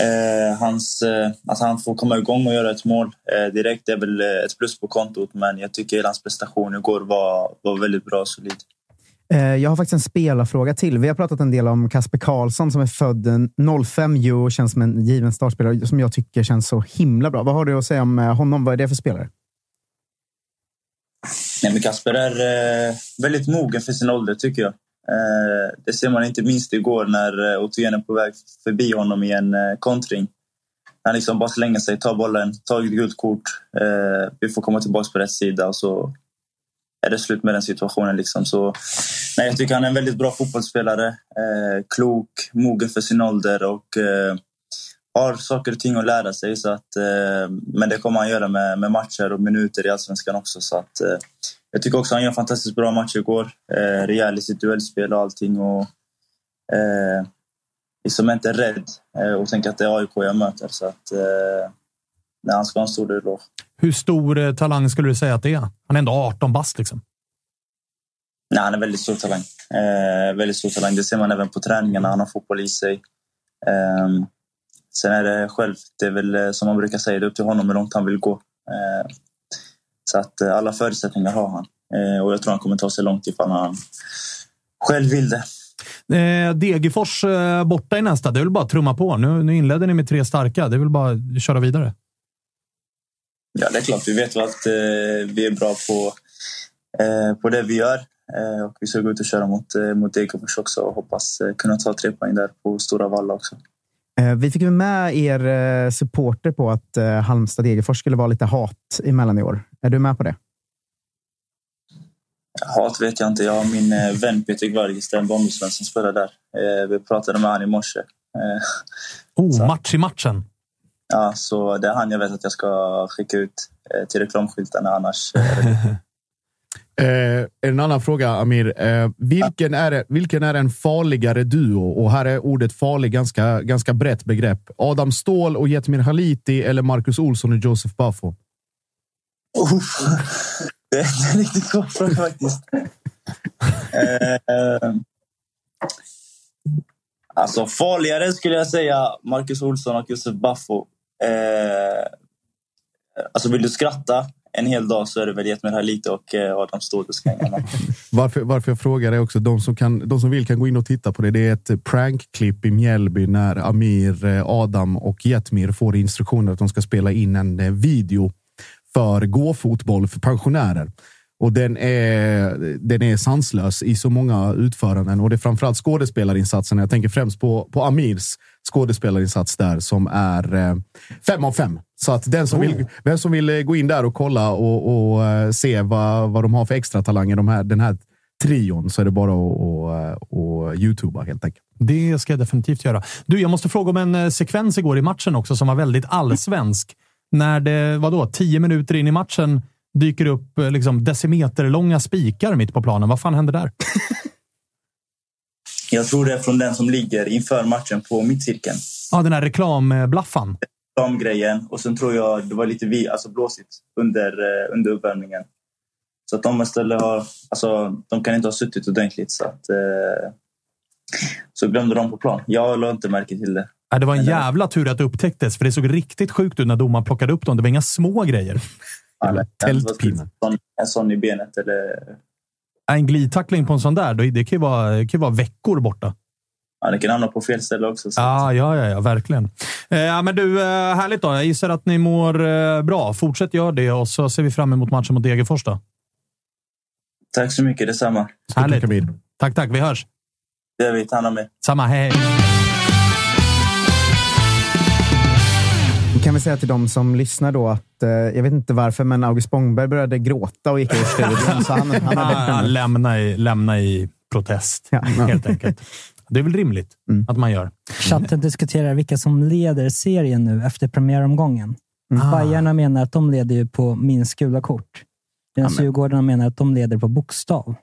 eh, hans, att han får komma igång och göra ett mål direkt är väl ett plus på kontot. Men jag tycker hela hans prestation igår var, var väldigt bra och solid. Jag har faktiskt en spelarfråga till. Vi har pratat en del om Kasper Karlsson som är född 05 och känns som en given startspelare som jag tycker känns så himla bra. Vad har du att säga om honom? Vad är det för spelare? Nej, men Kasper är eh, väldigt mogen för sin ålder, tycker jag. Eh, det ser man inte minst igår när eh, är på väg förbi honom i en eh, kontring. Han liksom bara slänger sig, tar bollen, tar ett gult kort. Eh, vi får komma tillbaka på rätt sida och så är det slut med den situationen. Liksom. Så, nej, jag tycker han är en väldigt bra fotbollsspelare. Eh, klok, mogen för sin ålder och eh, har saker och ting att lära sig. Så att, eh, men det kommer han göra med, med matcher och minuter i Allsvenskan också. Så att, eh, jag tycker också han gör fantastiskt bra match igår. Eh, rejäl i sitt duellspel och allting. Och, eh, liksom inte rädd eh, och tänker att det är AIK jag möter. Så att, eh, nej, han ska ha en stor eloge. Hur stor eh, talang skulle du säga att det är? Han är ändå 18 bast liksom. Nej, han är väldigt stor talang. Eh, väldigt stor talang. Det ser man även på träningarna. Han har fotboll i sig. Sen är det själv, det är väl eh, som man brukar säga, det är upp till honom hur långt han vill gå. Eh, så att eh, alla förutsättningar har han. Och jag tror han kommer ta sig långt ifall han själv vill det. Degerfors borta i nästa. Det är väl bara att trumma på. Nu, nu inledde ni med tre starka. Det är väl bara att köra vidare. Ja, det är klart. Vi vet att vi är bra på, på det vi gör. Och vi ska gå ut och köra mot, mot Degerfors också och hoppas kunna ta tre poäng där på Stora Valla också. Eh, vi fick med er eh, supporter på att eh, Halmstad-Degerfors skulle vara lite hat emellan i år. Är du med på det? Hat vet jag inte. Jag har min vän Peter Gvargis, Bombusvän som spelar där. Vi pratade med honom i morse. Oh, så. match i matchen! Ja, så det är han jag vet att jag ska skicka ut till reklamskyltarna annars. (laughs) Eh, en annan fråga, Amir. Eh, vilken, är, vilken är en farligare duo? Och här är ordet farlig ganska, ganska brett begrepp. Adam Ståhl och Jetmir Haliti eller Marcus Olsson och Josef Buffo? Oh, det är en riktigt svår fråga faktiskt. eh, alltså farligare skulle jag säga Marcus Olsson och Josef Buffo. Eh, alltså vill du skratta en hel dag så är det väl gett mig lite och eh, Adam Ståhl. (laughs) Varför, varför jag frågar är också, de som, kan, de som vill kan gå in och titta på det. Det är ett prankklipp i Mjällby när Amir, eh, Adam och Jetmir får instruktioner att de ska spela in en eh, video för gåfotboll för pensionärer. Och den är, den är sanslös i så många utföranden och det är framförallt skådespelarinsatsen. Jag tänker främst på, på Amirs skådespelarinsats där som är eh, fem av fem. Så att den som, vill, den som vill eh, gå in där och kolla och, och eh, se vad, vad de har för extra talanger, de här, den här trion, så är det bara att, att youtuba helt enkelt. Det ska jag definitivt göra. Du, jag måste fråga om en sekvens igår i matchen också som var väldigt allsvensk. När det, vadå, tio minuter in i matchen dyker upp liksom decimeterlånga spikar mitt på planen. Vad fan händer där? (laughs) Jag tror det är från den som ligger inför matchen på mittcirkeln. Ja, den här reklamblaffan. Reklamgrejen. Och sen tror jag det var lite vi, alltså blåsigt under, eh, under uppvärmningen. Så att de istället har... Alltså, de kan inte ha suttit ordentligt. Så, att, eh, så glömde de på plan. Jag lade inte märke till det. Ja, det var en jävla tur att det upptäcktes, för det såg riktigt sjukt ut när domaren plockade upp dem. Det var inga små grejer. Tältpinne. En sån, en sån i benet eller... En glidtackling på en sån där, då- det kan ju vara, det kan ju vara veckor borta. Ja, det kan hamna på fel ställe också. Så. Ja, ja, ja, ja verkligen. Eh, ja, men du, eh, härligt då. Jag gissar att ni mår eh, bra. Fortsätt göra det och så ser vi fram emot matchen mot Degerfors. Då. Tack så mycket, detsamma. Härligt. Tack, tack. Vi hörs. Det gör vi. Ta hand om er. Samma. Hej. Vi kan väl säga till de som lyssnar då att, eh, jag vet inte varför, men August Spångberg började gråta och gick ur studion. så han, han Ah, lämna, i, lämna i protest, helt enkelt. Det är väl rimligt att man gör. Chatten diskuterar vilka som leder serien nu efter premiäromgången. Ah. Bajarna menar att de leder ju på minst gula kort. Medan Djurgården menar att de leder på bokstav.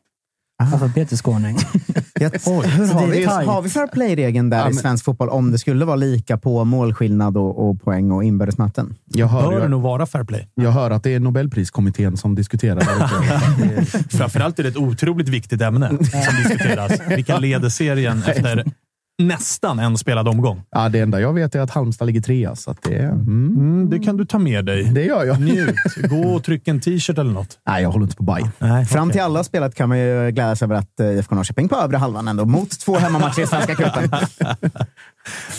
Alfabetisk ordning. (laughs) Jag, Hur har, vi, har vi fair play-regeln där Ja, i svensk fotboll om det skulle vara lika på målskillnad och, och poäng och inbördesmatten? Jag hör, Bör det jag, nog vara fair play. jag hör att det är Nobelpriskommittén som diskuterar uppe. (laughs) Framförallt är det ett otroligt viktigt ämne som (laughs) diskuteras. Vilka leder serien efter nästan en spelad omgång? Ja, det enda jag vet är att Halmstad ligger trea, så att det, mm, Mm, det kan du ta med dig. det gör jag. Njut. Gå och tryck en t-shirt eller något. Nej, jag håller inte på Bajen. Nej, Fram okej. till alla spelat kan man ju glädjas över att eh, IFK Norrköping på övre halvan ändå, mot två hemmamatcher i Svenska cupen. (laughs)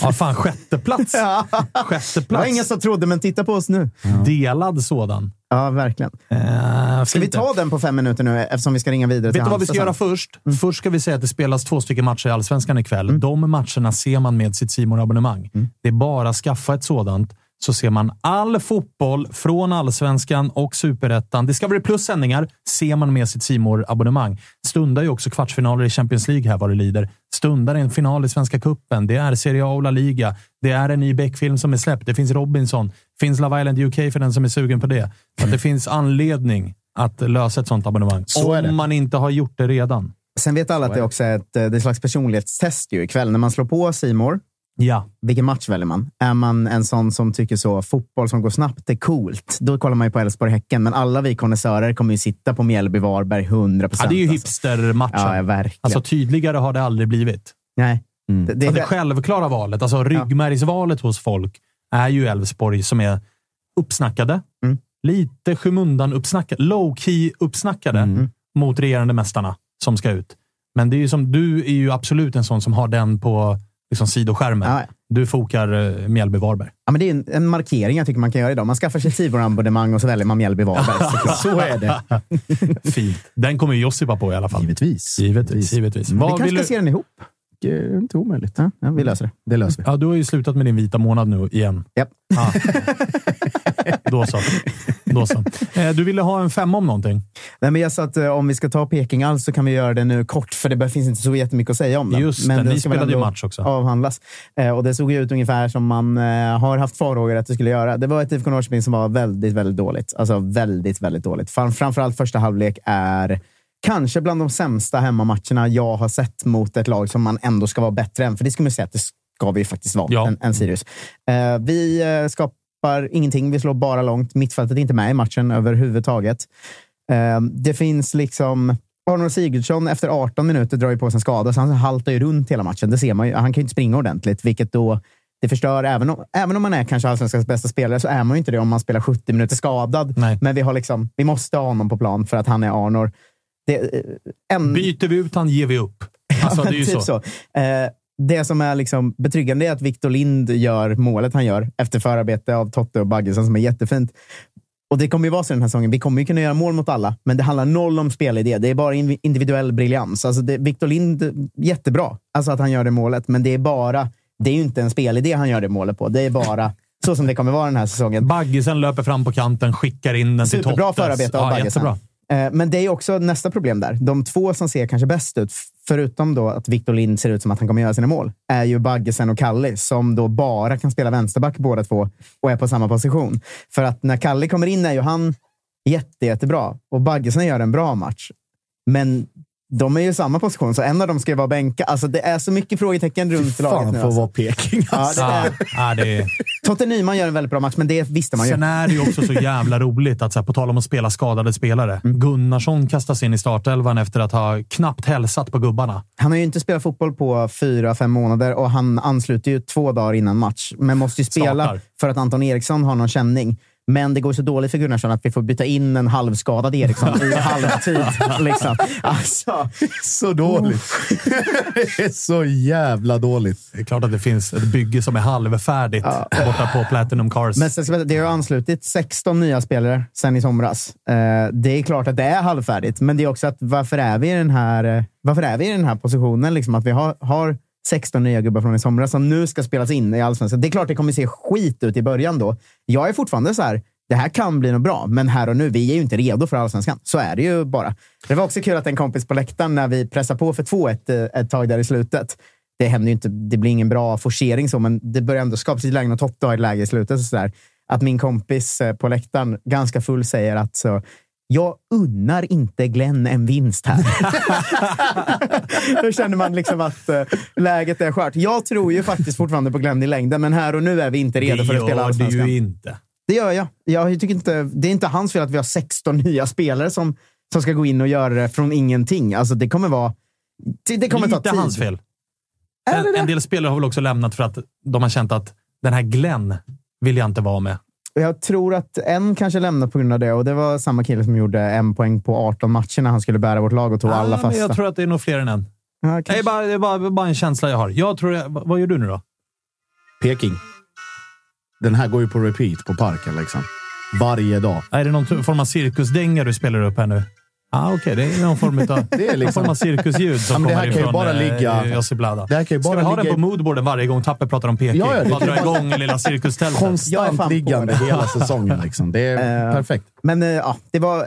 Ja, fan, sjätteplats. (laughs) Ja. Det var Sjätteplats. ingen som trodde, men titta på oss nu. Delad sådan. Ja, verkligen. Eh, Ska vi det. ta den på fem minuter nu eftersom vi ska ringa vidare till Vet du vad vi ska Halmstad göra sen? först? Först ska vi säga att det spelas två stycken matcher i Allsvenskan ikväll. De matcherna ser man med sitt simor abonnemang Det är bara att skaffa ett sådant, så ser man all fotboll från Allsvenskan och Superettan. Discovery Plus-sändningar ser man med sitt simor abonnemang Stundar ju också kvartsfinaler i Champions League här vad det lider. Stundar en final i Svenska Cupen. Det är Serie A och La Liga. Det är en ny Beck-film som är släppt. Det finns Robinson. finns Love Island UK för den som är sugen på det. Så att det finns anledning att lösa ett sånt abonnemang. Så om det. man inte har gjort det redan. Sen vet alla att det också är ett, eh, det är ett slags personlighetstest ju ikväll. När man slår på Simor Ja. vilken match väljer man? Är man en sån som tycker så fotboll som går snabbt är coolt, då kollar man ju på Elfsborg-Häcken. Men alla vi konnässörer kommer ju sitta på Mjällby-Varberg 100 procent. ja, det är ju alltså. hipstermatchen. Ja, ja, verkligen. Alltså tydligare har det aldrig blivit. Nej. Mm. Det, det, Alltså, det självklara valet, alltså ryggmärgsvalet hos folk, är ju Elfsborg som är uppsnackade. Mm. Lite skymundan uppsnackade. Low-key uppsnackade Mm. mot regerande mästarna som ska ut. Men det är som, du är ju absolut en sån som har den på liksom, sidoskärmen. Ja, ja. Du fokar uh, Mjällby-Varberg. Ja, men det är en, en markering jag tycker man kan göra idag. Man skaffar sig Simor-abonnemang och så väljer man Mjällby-Varberg. (laughs) Så är det. Fint. Den kommer ju Josipa på i alla fall. Givetvis. Givetvis. givetvis. Vi Vad kanske ska du... se den ihop. Är inte omöjligt. Ja, ja, vi löser det. Det löser vi. Ja, du har ju slutat med din vita månad nu igen. Japp. Ah. (laughs) Då så. Då så. Eh, du ville ha en femma om någonting. Nej, men jag sa att eh, om vi ska ta Peking alls så kan vi göra det nu kort, för det finns inte så jättemycket att säga om den. Just men det, ni ska väl spelade ju match också. Avhandlas. Eh, och det såg ju ut ungefär som man eh, har haft farhågor att det skulle göra. Det var ett IFK Norrköping som var väldigt, väldigt dåligt. Alltså väldigt, väldigt dåligt. Fram, framförallt första halvlek är kanske bland de sämsta hemmamatcherna jag har sett mot ett lag som man ändå ska vara bättre än. För det ska man säga att det ska vi faktiskt vara, Ja. än, än Sirius. Eh, vi eh, skapar ingenting. Vi slår bara långt. Mittfältet är inte med i matchen överhuvudtaget. Eh, det finns liksom... Arnold Sigurdsson efter 18 minuter drar ju på sig en skada, så han haltar ju runt hela matchen. Det ser man ju. Han kan ju inte springa ordentligt, vilket då det förstör. Även om, även om man är kanske allsvenskans bästa spelare så är man ju inte det om man spelar 70 minuter skadad. Nej. Men vi, har liksom, vi måste ha honom på plan för att han är Arnor. Det, eh, en, Byter vi ut han ger vi upp. Alltså, det är ju typ så. Eh, det som är liksom betryggande är att Victor Lind gör målet han gör efter förarbete av Totte och Baggesen som är jättefint. Och det kommer ju vara så den här säsongen. Vi kommer ju kunna göra mål mot alla, men det handlar noll om spelidé. Det är bara individuell briljans. Alltså det, Victor Lind, jättebra alltså att han gör det målet, men det är bara... Det är ju inte en spelidé han gör det målet på. Det är bara så som det kommer vara den här säsongen. Baggesen löper fram på kanten, skickar in den till Superbra Tottes. förarbete av ja, Baggesen. jättebra. Eh, men det är också nästa problem där. De två som ser kanske bäst ut, förutom då att Victor Lind ser ut som att han kommer göra sina mål, är ju Baggesen och Kalli som då bara kan spela vänsterback båda två och är på samma position. För att när Kalli kommer in är ju han jätte, jättebra och Baggesen gör en bra match. Men de är ju i samma position, så en av dem ska ju vara bänka. Alltså det är så mycket frågetecken runt laget Fan nu. får Alltså. vara Peking Ja, alltså. det är, Ja, det är... Totte Nyman gör en väldigt bra match, men det visste man ju. Sen är det ju också så jävla roligt att, så här, på tal om att spela skadade spelare. Mm. Gunnarsson kastas in i startelvan efter att ha knappt hälsat på gubbarna. Han har ju inte spelat fotboll på fyra, fem månader och han ansluter ju två dagar innan match. Men måste ju spela Startar. för att Anton Eriksson har någon känning. Men det går så dåligt för Gunnarsson att vi får byta in en halvskadad Eriksson i (laughs) halvtid. Liksom. Alltså, Så dåligt. det är så jävla dåligt. Det är klart att det finns ett bygge som är halvfärdigt borta på Platinum Cars. men sen ska vi- det har anslutit 16 nya spelare sen i somras. Eh, det är klart att det är halvfärdigt, men det är också att varför är vi i den här, eh, varför är vi i den här positionen? Liksom att vi har, har 16 nya gubbar från i somras som nu ska spelas in i Allsvenskan. Det är klart det kommer se skit ut i början då. Jag är fortfarande så här, det här kan bli något bra, men här och nu, vi är ju inte redo för Allsvenskan. Så är det ju bara. Det var också kul att en kompis på läktaren, när vi pressar på för 2-1 eh, ett tag där i slutet, det händer ju inte, det blir ingen bra forcering så, men det börjar ändå skapas lite lägen och Totte har ett läge i slutet. Så där. Att min kompis eh, på läktaren, ganska full, säger att så, jag unnar inte Glenn en vinst här. (laughs) Då känner man liksom att eh, läget är skört. Jag tror ju faktiskt fortfarande på Glenn i längden, men här och nu är vi inte redo det för att spela gör du allsvenskan. ju inte. Det gör jag. jag tycker inte, det är inte hans fel att vi har 16 nya spelare som, som ska gå in och göra det från ingenting. Alltså, det kommer vara... Det, det kommer ta Lite tid. hans fel. Det En, det? en del spelare har väl också lämnat för att de har känt att den här Glenn vill jag inte vara med. Jag tror att en kanske lämnade på grund av det och det var samma kille som gjorde en poäng på 18 matcher när han skulle bära vårt lag och tog alla Ja, men fasta. jag tror att det är nog fler än en. Ja, Det är, bara, det är bara, bara en känsla jag har. Jag tror jag, vad gör du nu då? Peking. Den här går ju på repeat på parken liksom. Varje dag. Är det någon form av cirkusdänga du spelar upp här nu? Ah, Okej, det är någon form av, (laughs) Det är någon liksom- form av cirkusljud som Ja, kommer kan ju ifrån bara ligga- eh, Jussi Blada. Det här kan ju Ska bara vi ha ligga den på moodboarden varje gång Tapper pratar om Peking? Ja, ja, bara dra igång lilla cirkustältet. Jag är Konstant liggande det. hela säsongen. Liksom. Det är (laughs) Eh, perfekt. Men eh, ja, det var...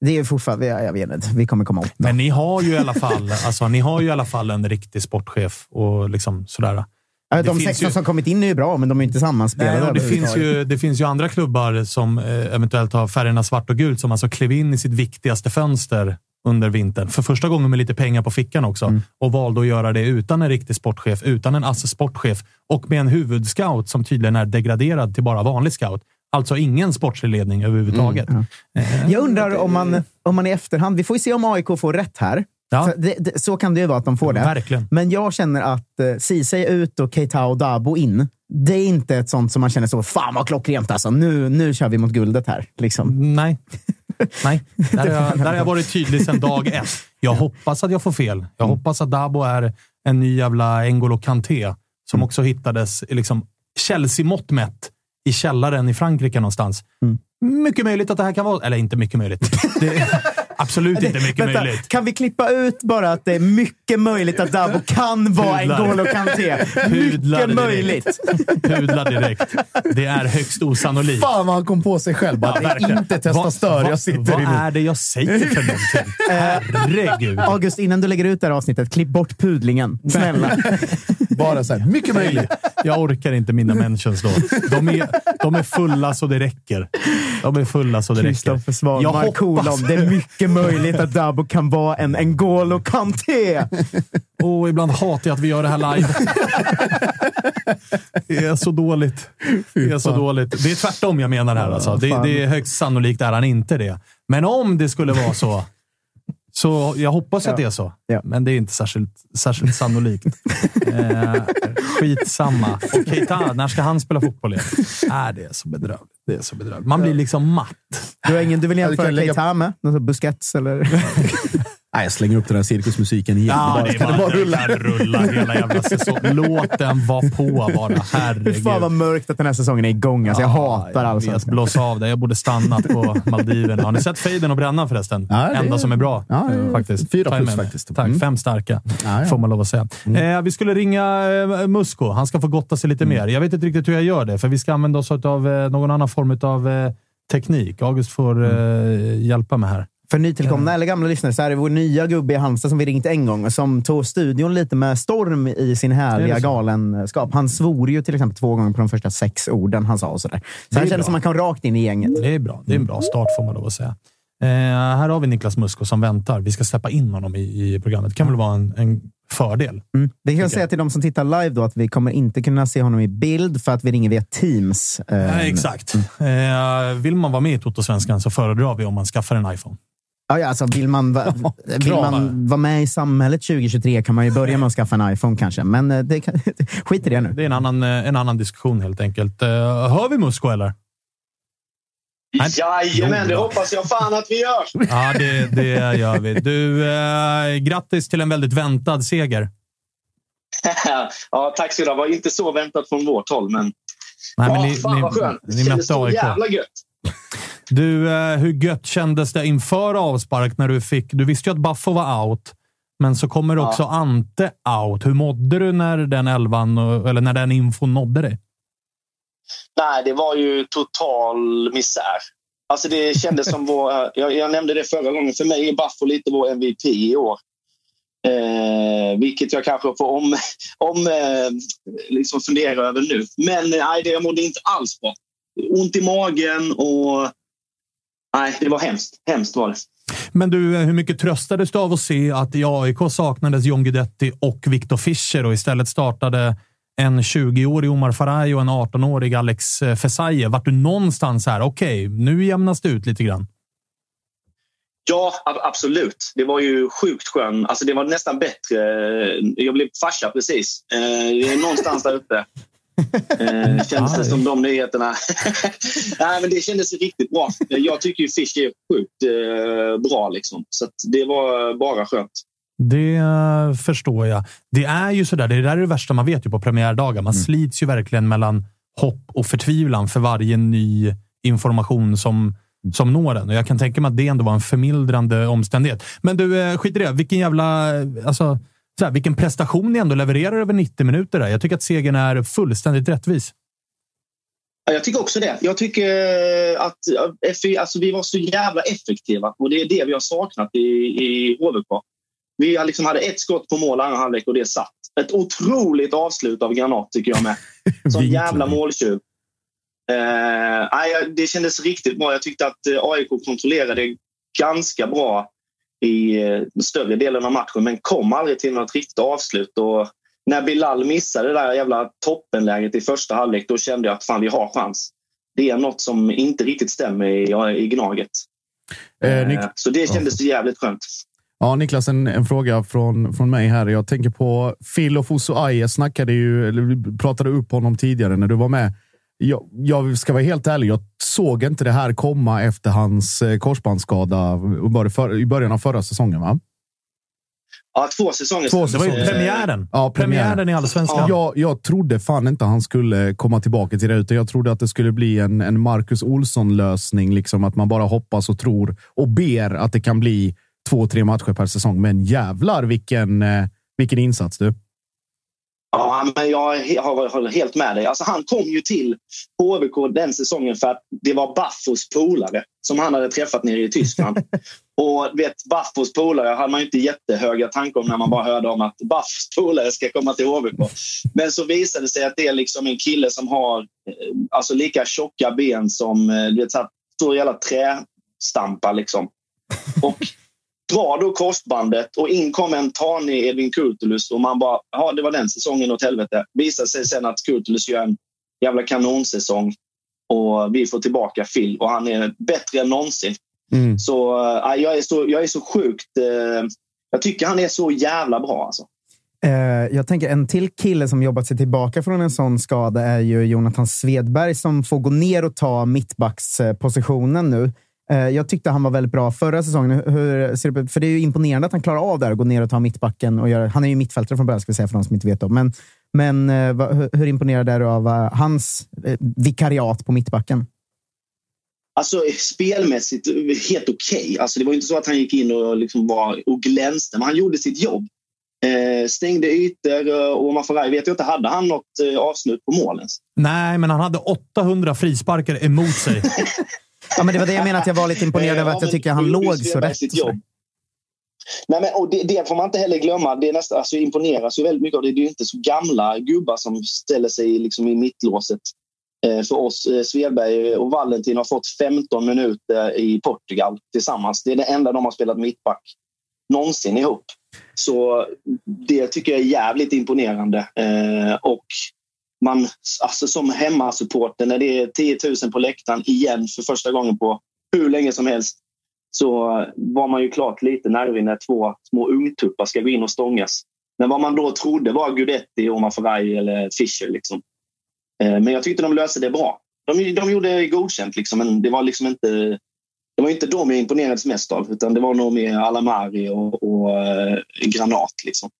Det är fortfarande... Jag, jag vet inte. Vi kommer komma åt det. Men ni har ju i alla fall, alltså, ni har ju i alla fall en riktig sportchef och liksom sådär. Ja, de finns 16 ju- som kommit in är ju bra, men de är inte sammanspelade. Nej, det, finns ju, det finns ju andra klubbar som eh, eventuellt har färgerna svart och gult som alltså klev in i sitt viktigaste fönster under vintern. För första gången med lite pengar på fickan också. Mm. Och valde att göra det utan en riktig sportchef, utan en asse-sportchef och med en huvudscout som tydligen är degraderad till bara vanlig scout. Alltså ingen sportslig ledning överhuvudtaget. Mm, Eh, Jag undrar om man, om man i efterhand... Vi får ju se om AIK får rätt här. Ja. Det, det, så kan det ju vara att de får det. Verkligen. Men jag känner att eh, Ceesay ut och Keita och Dabo in. Det är inte ett sånt som man känner så, fan vad klockrent alltså. Nu, nu kör vi mot guldet här. Liksom. Nej. Nej, (laughs) där har, jag, där har jag varit tydlig sedan dag ett. (laughs) Jag hoppas att jag får fel. Jag Mm. hoppas att Dabo är en ny jävla N'Golo Kanté som Mm. också hittades liksom Chelsea-mått mätt i källaren i Frankrike någonstans. Mm. Mycket möjligt att det här kan vara... Eller inte mycket möjligt. (laughs) Det absolut inte mycket Vänta, möjligt. Kan vi klippa ut bara att det är mycket möjligt att Dabo kan vara en. N'Golo Kanté? Mycket möjligt. Pudla direkt. Det är högst osannolikt. Fan vad han kom på sig själv. Bara, Ja, det är inte testa Vad- stör vad- jag sitter Vad är det jag säger för någonting? (laughs) Herregud. August, innan du lägger ut det här avsnittet, klipp bort pudlingen. Snälla. (laughs) Bara så här, mycket möjligt. Jag orkar inte mina mentions då. De är, de är fulla så det räcker. De är fulla så det räcker. Jag hoppas- kolon. Det är mycket möjligt att Dabo kan vara en N'Golo Kanté. (laughs) Och ibland hatar jag att vi gör det här live. (laughs) Det är så dåligt. Det är så dåligt. Det är tvärtom jag menar här. Alltså. Det, det är högst sannolikt är han inte det. Men om det skulle vara så, Så jag hoppas att Ja. det är så, Ja. men det är inte särskilt, särskilt sannolikt. (laughs) eh, skitsamma. Och Keita, när ska han spela fotboll igen? Äh, det är så bedrövligt. Det är så bedrövligt. Man blir liksom matt. Du, har ingen, du vill Ja, jämföra kan lägga- Keita med? Någon Busquets eller? (laughs) Nej, jag slänger upp den där cirkusmusiken igen. Ja, Bara- det kan bara, det bara rulla? rulla hela jävla säsongen. (laughs) Låt den vara på bara. Fy Herregud. fan vad mörkt att den här säsongen är igång. Alltså, jag hatar allsvenskan. Blås av det. Jag borde stannat på Maldiverna. Har ni sett fejden och bränna förresten? Ja, det- Enda som är bra. Ja, är faktiskt. fyra plus med faktiskt. Tack. Mm. Fem starka, Ja, ja. får man lov att säga. Eh, vi skulle ringa eh, Musko. Han ska få gotta sig lite Mm. mer. Jag vet inte riktigt hur jag gör det, för vi ska använda oss av eh, någon annan form av eh, teknik. August får eh, hjälpa mig här. För nytillkomna eller gamla lyssnare så är det vår nya gubbe i Halmstad som vi ringt en gång som tog studion lite med storm i sin Är härliga galenskap. Han svor ju till exempel två gånger på de första sex orden han sa. Och sådär. Så han kände bra. som att han kom rakt in i gänget. Det är bra. Det är en bra start får man lov att säga. Eh, här har vi Niklas Musko som väntar. Vi ska släppa in honom i, i programmet. Det kan väl vara en, en fördel? Mm. Kan jag. säga till de som tittar live då att vi kommer inte kunna se honom i bild för att vi ringer via Teams. Eh, Nej, exakt. Eh, vill man vara med i Toto-svenskan så föredrar vi om man skaffar en iPhone. Ja, ja, alltså, vill man, va, vill man vara med i samhället 2023 kan man ju börja med att skaffa en iPhone kanske. Men eh, det kan, (laughs) skit i det nu. Det är en annan, eh, en annan diskussion helt enkelt. Eh, hör vi Musko eller? Jajamän, det hoppas jag fan att vi gör. (laughs) Ja, det, det gör vi. Du, eh, grattis till en väldigt väntad seger. (laughs) ja, tack så du ha. var inte så väntat från vårt håll, men, Nej, ja, men ni- fan ni- vad skönt. ni Det kändes mötte så AIK. jävla gött. Du, eh, hur gött kändes det inför avspark när du fick... Du visste ju att Baffo var out, men så kommer också Ante out. Hur mådde du när den elvan, eller när den infon nådde dig? Nej, det var ju total misär. Alltså det kändes som vår... (laughs) Jag, jag nämnde det förra gången. För mig är Baffo lite vår MVP i år. Eh, vilket jag kanske får om, om eh, liksom fundera över nu. Men eh, nej, det, jag mådde inte alls bra. Ont i magen och... Nej, det var hemskt. Hemskt var det. Men du, eh, hur mycket tröstades du av att se att i AIK saknades John Guidetti och Victor Fischer och istället startade en 20-årig Omar Faraj och en 18-årig Alex eh, Fesaie? Vart du någonstans här? Okej, nu jämnas det ut lite grann. Ja, ab- absolut. Det var ju sjukt skön. Alltså det var nästan bättre. Jag blev farsa precis. Eh, Det är någonstans där uppe. (laughs) Eh, kändes det som de nyheterna. (laughs) Nej, men det kändes riktigt bra. Jag tycker ju Fish är sjukt eh, bra. Liksom. Så det var bara skönt. Det eh, förstår jag. Det är ju sådär, det där är det värsta man vet ju på premiärdagar. Man slits ju verkligen mellan hopp och förtvivlan för varje ny information som, som når en. Och jag kan tänka mig att det ändå var en förmildrande omständighet. Men du, skit i det. Vilken jävla... eh, Alltså, såhär, vilken prestation ni ändå levererar över 90 minuter. Där. Jag tycker att segern är fullständigt rättvis. Ja, Jag tycker också det. Jag tycker eh, att FI, alltså vi var så jävla effektiva och det är det vi har saknat i, i HVK. Vi har liksom hade ett skott på mål andra halvlek och det satt. Ett otroligt avslut av Granat tycker jag med. (laughs) Som jävla måltjuv. Eh, det kändes riktigt bra. Jag tyckte att eh, AIK kontrollerade ganska bra i eh, större delen av matchen men kom aldrig till något riktigt avslut. Och när Bilal missade det där jävla toppenläget i första halvlek då kände jag att fan, vi har chans. Det är något som inte riktigt stämmer i, i Gnaget. Eh, Eh, Nik- så det kändes jävligt skönt. Ja, Niklas, en, en fråga från, från mig här. Jag tänker på Phil och Fosu Aje snackade ju, pratade upp honom tidigare när du var med. Jag, jag ska vara helt ärlig, jag såg inte det här komma efter hans eh, korsbandsskada i början- av förra säsongen. Va? Ja, två säsonger Två sedan. Det var ju premiären. Ja, Premiären i Allsvenskan. Jag, jag trodde fan inte han skulle komma tillbaka till det, utan jag trodde att det skulle bli en, en Marcus Olsson-lösning. Liksom att man bara hoppas och tror och ber att det kan bli två, tre matcher per säsong. Men jävlar vilken, eh, vilken insats du. Ja, men jag håller helt med dig. Alltså, han kom ju till HVK den säsongen för att det var Baffos polare som han hade träffat nere i Tyskland. (laughs) och vet, Baffos polare hade man ju inte jättehöga tankar om när man bara hörde om att Baffos polare ska komma till HVK. Men så visade det sig att det är liksom en kille som har eh, alltså lika tjocka ben som eh, du vet, så här, stor jävla trästampar. Liksom. Och drar då korsbandet och in kom en tanig Edvin Kurtulus och man bara, ja det var den säsongen åt helvete. Visar sig sen att Kurtulus gör en jävla kanonsäsong och vi får tillbaka Phil och han är bättre än någonsin. Mm. Så äh, jag, är så jag är så sjukt... Eh, jag tycker han är så jävla bra. Alltså. Eh, jag tänker en till kille som jobbat sig tillbaka från en sån skada är ju Jonathan Svedberg som får gå ner och ta mittbackspositionen nu. Eh, jag tyckte han var väldigt bra förra säsongen. Hur ser det, för det är ju imponerande att han klarar av det här, att gå ner och ta mittbacken. Och göra, han är ju mittfältare från början, ska vi säga för de som inte vet. Då. Men, men eh, hur, imponerad är du av eh, hans vikariat på mittbacken? Alltså spelmässigt helt okej. Alltså, det var inte så att han gick in och, liksom var, och glänste, men han gjorde sitt jobb. Eh, stängde ytor och Mafaraj vet jag inte, hade han något eh, avslut på målen? Nej, men han hade 800 frisparkar emot sig. (laughs) Ja, men det var det jag menade, att jag var lite imponerad över att jag tycker han nu gjorde låg så rätt. Nej, men, och det, det får man inte heller glömma. Det är nästan, alltså, imponeras ju väldigt mycket av det. Det är ju inte så gamla gubbar som ställer sig liksom i mittlåset. Eh, för oss, eh, Svedberg och Valentin har fått 15 minuter i Portugal tillsammans. Det är det enda de har spelat mittback någonsin ihop. Så det tycker jag är jävligt imponerande. Eh, och man, alltså som hemmasupporter, när det är 10 000 på läktaren igen för första gången på hur länge som helst, så var man ju klart lite nervig när två små ungtuppar ska gå in och stångas. Men vad man då trodde var Gudetti, Omar Faraj eller Fischer. Liksom. Eh, men jag tyckte de löste det bra. De, de gjorde godkänt, liksom, men det var liksom inte det var inte de jag imponerades mest av, utan det var nog mer Alamari och, och eh, Granat. Liksom.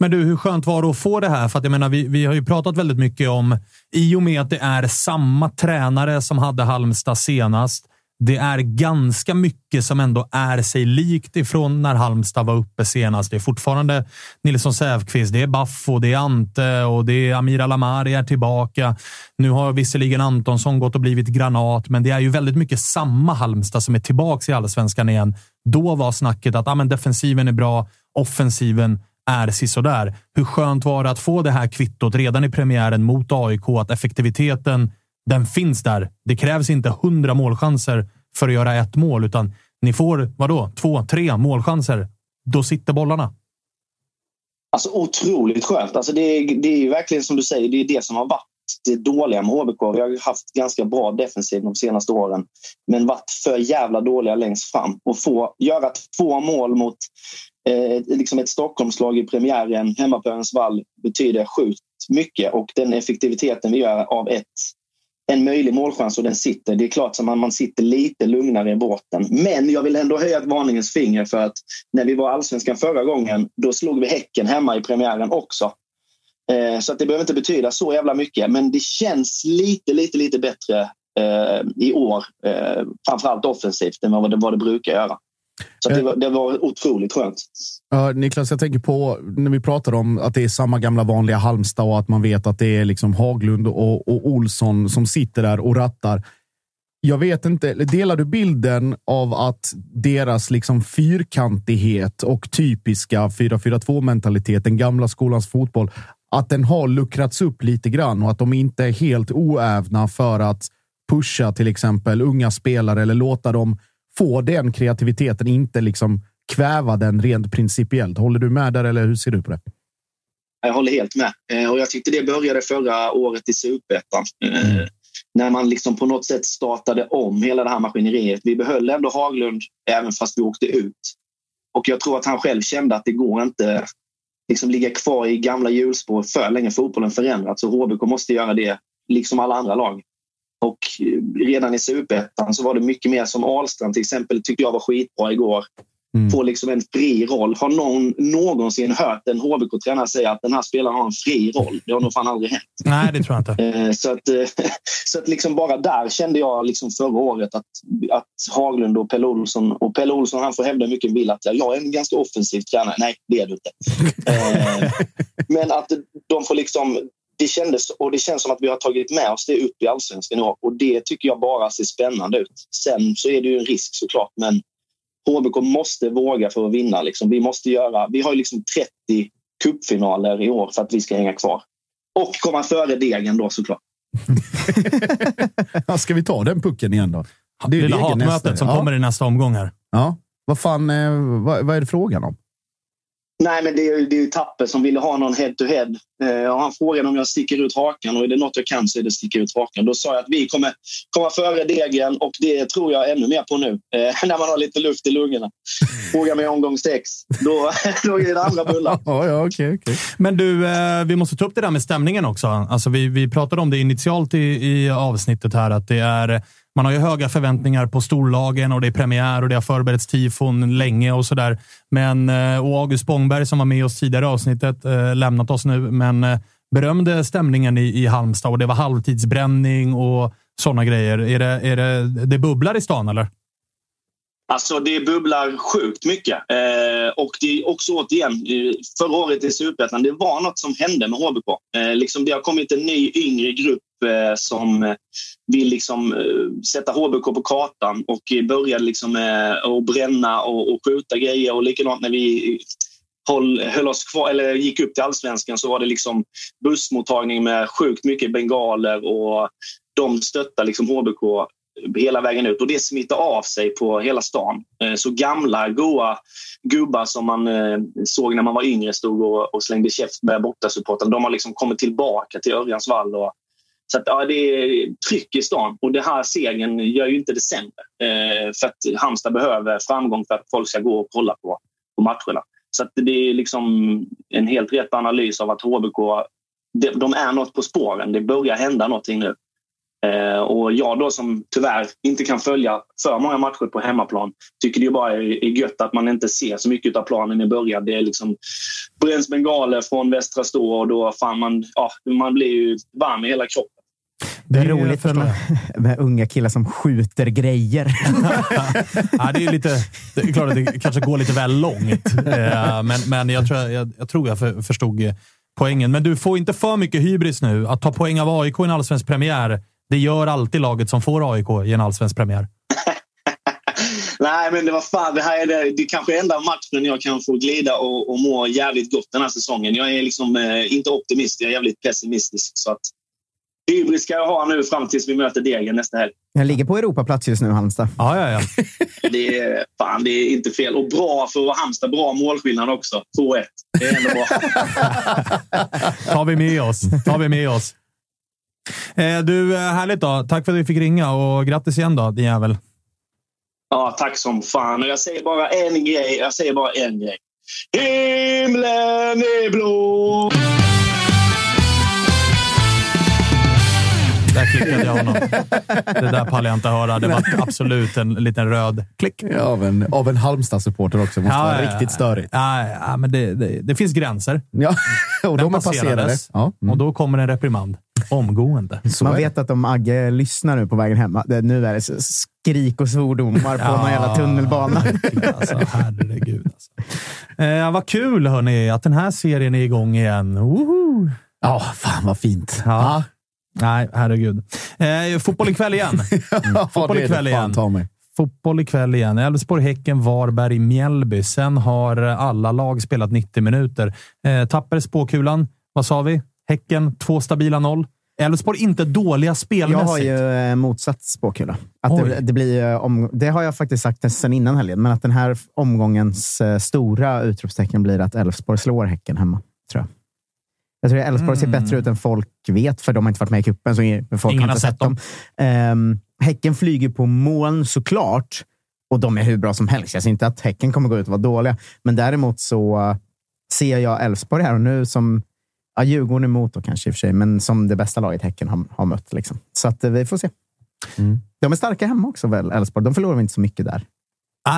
Men du, hur skönt var det att få det här? För att jag menar, vi, vi har ju pratat väldigt mycket om, i och med att det är samma tränare som hade Halmstad senast. Det är ganska mycket som ändå är sig likt ifrån när Halmstad var uppe senast. Det är fortfarande Nilsson Säfqvist, det är Baffo, det är Ante och det är Amir Alamari är tillbaka. Nu har visserligen Antonsson gått och blivit granat, men det är ju väldigt mycket samma Halmstad som är tillbaka i allsvenskan igen. Då var snacket att ah, men defensiven är bra, offensiven är sisådär. Hur skönt var det att få det här kvittot redan i premiären mot AIK? Att effektiviteten, den finns där. Det krävs inte hundra målchanser för att göra ett mål, utan ni får, vadå, två, tre målchanser. Då sitter bollarna. Alltså otroligt skönt. Alltså det, är- det är ju verkligen som du säger, det är det som har varit det dåliga med HBK. Vi har haft ganska bra defensiv de senaste åren, men varit för jävla dåliga längst fram. Och få göra två mål mot eh, liksom ett Stockholmslag i premiären hemma på Örnsvall betyder sjukt mycket. Och den effektiviteten vi gör av ett, en möjlig målchans och den sitter, det är klart som man, man sitter lite lugnare i båten. Men jag vill ändå höja ett varningens finger för att när vi var allsvenskan förra gången, då slog vi Häcken hemma i premiären också. Eh, så att det behöver inte betyda så jävla mycket, men det känns lite, lite, lite bättre eh, i år. Eh, framförallt offensivt än vad det, vad det brukar göra. Så det, var, det var otroligt skönt. Ja, Niklas, jag tänker på när vi pratar om att det är samma gamla vanliga Halmstad och att man vet att det är liksom Haglund och, och Olsson som sitter där och rattar. Jag vet inte, delar du bilden av att deras liksom fyrkantighet och typiska 4-4-2 mentalitet, den gamla skolans fotboll, att den har luckrats upp lite grann och att de inte är helt oävna för att pusha till exempel unga spelare eller låta dem få den kreativiteten, inte liksom kväva den rent principiellt. Håller du med där eller hur ser du på det? Jag håller helt med. Eh, och jag tyckte det började förra året i Superettan. Eh, När man liksom på något sätt startade om hela det här maskineriet. Vi behöll ändå Haglund även fast vi åkte ut. Och jag tror att han själv kände att det går inte liksom ligga kvar i gamla hjulspår för länge. Fotbollen förändrats och HBK måste göra det liksom alla andra lag. Och redan i Superettan så var det mycket mer som Ahlstrand till exempel tyckte jag var skitbra igår. Får liksom en fri roll. Har någon någonsin hört en HBK-tränare säga att den här spelaren har en fri roll? Det har nog fan aldrig hänt. Nej, det tror jag inte. Eh, Så att, eh, (laughs) så att liksom bara där kände jag liksom förra året att, att Haglund och Pelle Olsson... Och Pelle Olsson han får hävda mycket vill att jag är en ganska offensiv tränare. Nej, det är du inte. (laughs) Eh, Men att de får liksom... Det kändes, och det känns som att vi har tagit med oss det upp i allsvenskan i år. Och det tycker jag bara ser spännande ut. Sen så är det ju en risk såklart, men HBK måste våga för att vinna. Liksom. Vi, måste göra, vi har ju liksom 30 cupfinaler i år för att vi ska hänga kvar. Och komma före degen då såklart. (laughs) Ja, ska vi ta den pucken igen då? Det är ju Lilla hatmötet nästa. som ja. kommer i nästa omgång här. Ja, vad fan, eh, vad, vad är det frågan om? Nej, men det är, ju- det är ju Tappe som ville ha någon head-to-head. Eh, och han frågade om jag sticker ut hakan och är det något jag kan så är det sticka ut hakan. Då sa jag att vi kommer komma före degen och det tror jag ännu mer på nu. Eh, (laughs) när man har lite luft i lungorna. Fråga mig omgång sex. Då, (laughs) då är det andra bullar. (laughs) Ja, ja, okay, okay. Men du, eh, vi måste ta upp det där med stämningen också. Alltså, vi, vi pratade om det initialt i, i avsnittet här, att det är, man har ju höga förväntningar på storlagen och det är premiär och det har förberetts tifon länge och sådär. Men, eh, och August Spångberg som var med oss tidigare i avsnittet, eh, lämnat oss nu, men eh, berömde stämningen i, i Halmstad och det var halvtidsbränning och sådana grejer. Är det, är det, det bubblar i stan eller? Alltså det bubblar sjukt mycket. Eh, och det är också återigen, förra året i Superettan, det var något som hände med HBK. Eh, liksom det har kommit en ny yngre grupp eh, som vill liksom, eh, sätta HBK på kartan och började liksom, eh, att bränna och, och skjuta grejer. Och likadant när vi håll, höll oss kvar, eller gick upp till allsvenskan så var det liksom bussmottagning med sjukt mycket bengaler och de stöttar liksom HBK hela vägen ut och det smittar av sig på hela stan. Eh, så gamla, goa gubbar som man såg när man var yngre stod och, och slängde käft med bortasupportrar. De har liksom kommit tillbaka till Örjans vall. Och, så att, ja, det är tryck i stan och det här segern gör ju inte det sämre. Eh, för att Halmstad behöver framgång för att folk ska gå och kolla på, på matcherna. Så att det är liksom en helt rätt analys av att HBK de, de är något på spåren. Det börjar hända någonting nu. Eh, och jag då som tyvärr inte kan följa för många matcher på hemmaplan tycker det ju bara är, är gött att man inte ser så mycket av planen i början. Det är liksom bränns bengaler från Västra Stå och då fan man, ja, man blir ju varm i hela kroppen. Det är roligt för med, med unga killar som skjuter grejer. (laughs) ja, det är lite, det är klart att det kanske går lite väl långt, Eh, men, men jag, tror, jag, jag tror jag för, förstod eh, poängen. Men du får inte för mycket hybris nu. Att ta poäng av AIK i en allsvensk premiär, det gör alltid laget som får AIK i en allsvensk premiär. (laughs) Nej, men det var fan, det här är det, det är kanske enda matchen jag kan få glida och, och må jävligt gott den här säsongen. Jag är liksom eh, inte optimist, jag är jävligt pessimistisk. Så att hybris ska jag ha nu fram tills vi möter Degen nästa helg. Jag ligger på Europaplats just nu, Halmstad. Ja, ja, ja. (laughs) Det är, fan, det är inte fel. Och bra för Halmstad. Bra målskillnad också. 2-1. Det är ändå bra. (laughs) tar vi med oss. Tar vi med oss. Eh, du, eh, härligt då. Tack för att vi fick ringa och grattis igen då, din jävel. Ja, tack som fan. Och jag säger bara en grej. Jag säger bara en grej. Himlen är blå. Där klickade jag honom. Det där pallar jag inte höra. Det var absolut en liten röd klick. Ja, av en, av en Halmstad-supporter också. Måste vara riktigt störigt. Ja, ja, men det, det, det finns gränser. Ja, (laughs) och de är passerade. Ja. Och då kommer en reprimand. Omgående. Man vet att om Agge lyssnar nu på vägen hem, det, nu är det så skrik och svordomar på någon jävla tunnelbana. Alltså, herregud. Alltså. Eh, vad kul hörni, att den här serien är igång igen. Woho! Ja, fan vad fint. Ja. Nej, herregud. Eh, fotboll ikväll igen. (laughs) Mm. Fotboll ikväll igen. Fotboll ikväll igen. Elfsborg, Häcken, Varberg, Mjällby. Sen har alla lag spelat 90 minuter. Eh, tapper spåkulan. Vad sa vi? Häcken, två stabila noll. Elfsborg inte dåliga Jag spelmässigt. har ju eh, motsatt spåkula. Att det, det, blir, eh, om, det har jag faktiskt sagt sen innan helgen, men att den här omgångens eh, stora utropstecken blir att Elfsborg slår Häcken hemma. Tror jag. Jag tror att Elfsborg ser Mm. bättre ut än folk vet, för de har inte varit med i cupen. Så folk Ingen har inte sett dem. Ehm, häcken flyger på moln såklart, och de är hur bra som helst. Jag ser inte att Häcken kommer gå ut och vara dåliga, men däremot så ser jag Elfsborg här och nu som Ja, Djurgården emot då kanske i och för sig, men som det bästa laget Häcken har, har mött. Liksom. Så att, eh, vi får se. De är starka hemma också väl, Elfsborg. De förlorar inte så mycket där.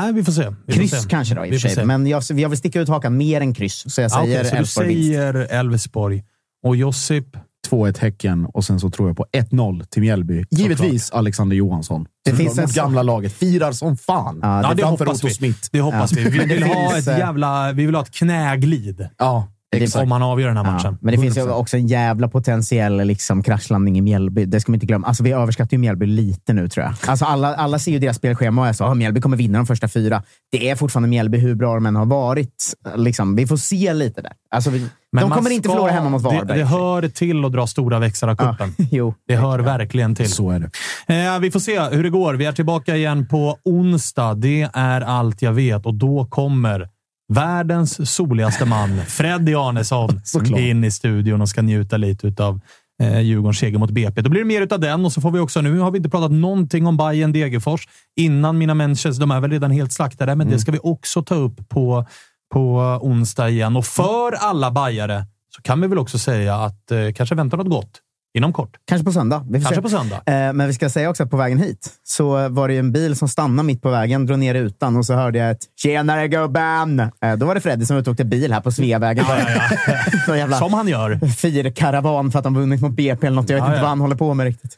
Nej, vi får se. Vi får kryss se. kanske då i Vi och får för sig. se. Men jag, jag vill sticka ut hakan mer än kryss, så jag säger så du Elfsborg vinst. säger Elfsborg. Och Josip? 2-1 Häcken och sen så tror jag på 1-0 till Mjällby. Givetvis Alexander Johansson. Det Det finns en- gamla laget. Firar som fan. Ja, Ja, det hoppas vi. Smith. Det hoppas Ja. vi. Vi det vill, ha ett eh, jävla, vi vill ha ett knäglid. Ja, exakt. Om man avgör den här Ja, matchen. men det finns ju 100%. också en jävla potentiell liksom, kraschlandning i Mjällby. Det ska man inte glömma. Alltså, vi överskattar ju Mjällby lite nu, tror jag. Alltså, alla, alla ser ju deras spelschema och är så att Mjällby kommer vinna de första fyra. Det är fortfarande Mjällby, hur bra de än har varit. Liksom, vi får se lite där. Alltså, vi, Men de kommer inte ska- förlora hemma mot Varberg. Det, det hör till att dra stora växlar av Ja, cupen. (laughs) jo. Det hör verkligen till. Så är det. Eh, vi får se hur det går. Vi är tillbaka igen på onsdag. Det är allt jag vet och då kommer världens soligaste man, (laughs) Freddy Arnesson, Såklart. in i studion och ska njuta lite av eh, Djurgårdens seger mot BP. Då blir det mer av den och så får vi också, nu har vi inte pratat någonting om Bayern Degerfors innan mina människor, de är väl redan helt slaktade, men det ska vi också ta upp på, på onsdag igen. Och för alla bajare så kan vi väl också säga att eh, kanske väntar något gott inom kort. Kanske på söndag. Kanske se. på söndag. Eh, Men vi ska säga också att på vägen hit så var det ju en bil som stannade mitt på vägen, drog ner rutan och så hörde jag ett “Tjenare gubben!” eh, Då var det Freddy som var ute och åkte bil här på Sveavägen. (laughs) Så jävla Som han gör. firkaravan för att de vunnit mot BP eller något. Jag vet Ja, inte ja. vad han håller på med riktigt.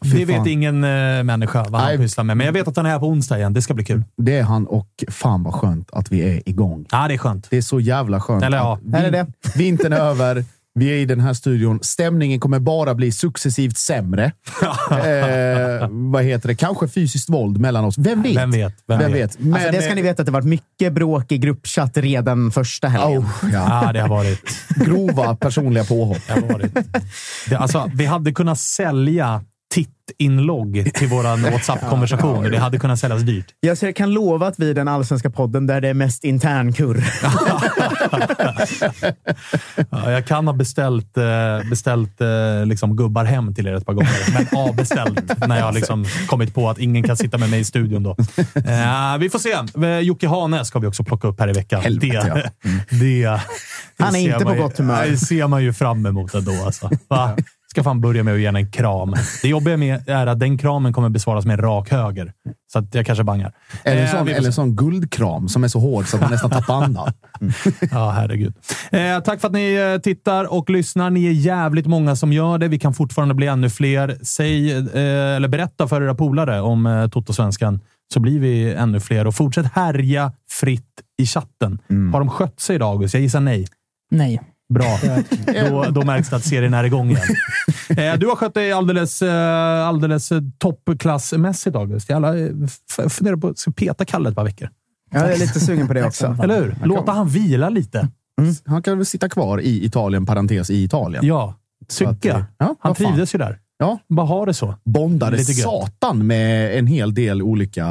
Det vet ingen eh, människa vad han Nej. pysslar med, men jag vet att han är här på onsdag igen. Det ska bli kul. Det är han och fan vad skönt att vi är igång. Ja, det är skönt. Det är så jävla skönt. Eller ja, vin- är det det? Vintern är över. (laughs) Vi är i den här studion. Stämningen kommer bara bli successivt sämre. (laughs) eh, vad heter det? Kanske fysiskt våld mellan oss. Vem vet? Vem vet? Vem Vem vet? vet? Men, alltså, det ska ni veta att det varit mycket bråk i gruppchatt redan första helgen. Oh, ja. Ja, det har varit. Grova personliga påhopp. Det har varit. Det, alltså, vi hade kunnat sälja titt-inlogg till vår (laughs) WhatsApp-konversation det hade kunnat säljas dyrt. Jag ser- kan lova att vi är den allsvenska podden där det är mest internkurr. (laughs) (laughs) Ja, jag kan ha beställt, eh, beställt eh, liksom gubbar hem till er ett par gånger, men avbeställt när jag liksom kommit på att ingen kan sitta med mig i studion då. Eh, vi får se. Jocke Hane ska vi också plocka upp här i veckan. Helvete, det, det, det Han är inte på ju- gott humör. Det ser man ju fram emot ändå. Alltså. Va? Ska fan börja med att ge henne en kram. Det jobbiga med är att den kramen kommer besvaras med en rak höger. Så att jag kanske bangar. Eller en Eh, sån, eller se. sån guldkram som är så hård så att man nästan tappar andan. Ja, herregud. Eh, tack för att ni eh, tittar och lyssnar. Ni är jävligt många som gör det. Vi kan fortfarande bli ännu fler. Säg, eh, eller berätta för era polare om eh, Toto-svenskan, så blir vi ännu fler. Och fortsätt härja fritt i chatten. Har de skött sig idag, August? Jag gissar nej. Nej. Bra. (laughs) då, då märks det att serien är igång igen. (laughs) Eh, du har skött dig alldeles, eh, alldeles eh, toppklassmässigt, August. Jag funderar på att peta Kalle ett par veckor. Jag är lite sugen på det också. Eller hur? Låta han vila lite. Han kan väl sitta kvar i Italien, parentes i Italien. Ja, Tycka. ja, Han trivdes ju där. Ja. Bara ha det så. Bondade Lite gött. satan med en hel del olika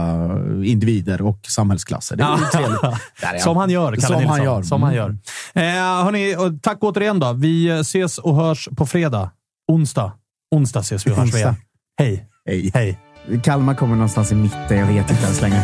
individer och samhällsklasser. Det är (laughs) Som han gör, Kalle Som Nilsson. han gör. Som han Mm. gör. Eh, hörni, tack återigen då. Vi ses och hörs på fredag. Onsdag. Onsdag ses vi och hörs igen. Hej. Hej. Hej. Kalmar kommer någonstans i mitten. Jag vet inte ens längre.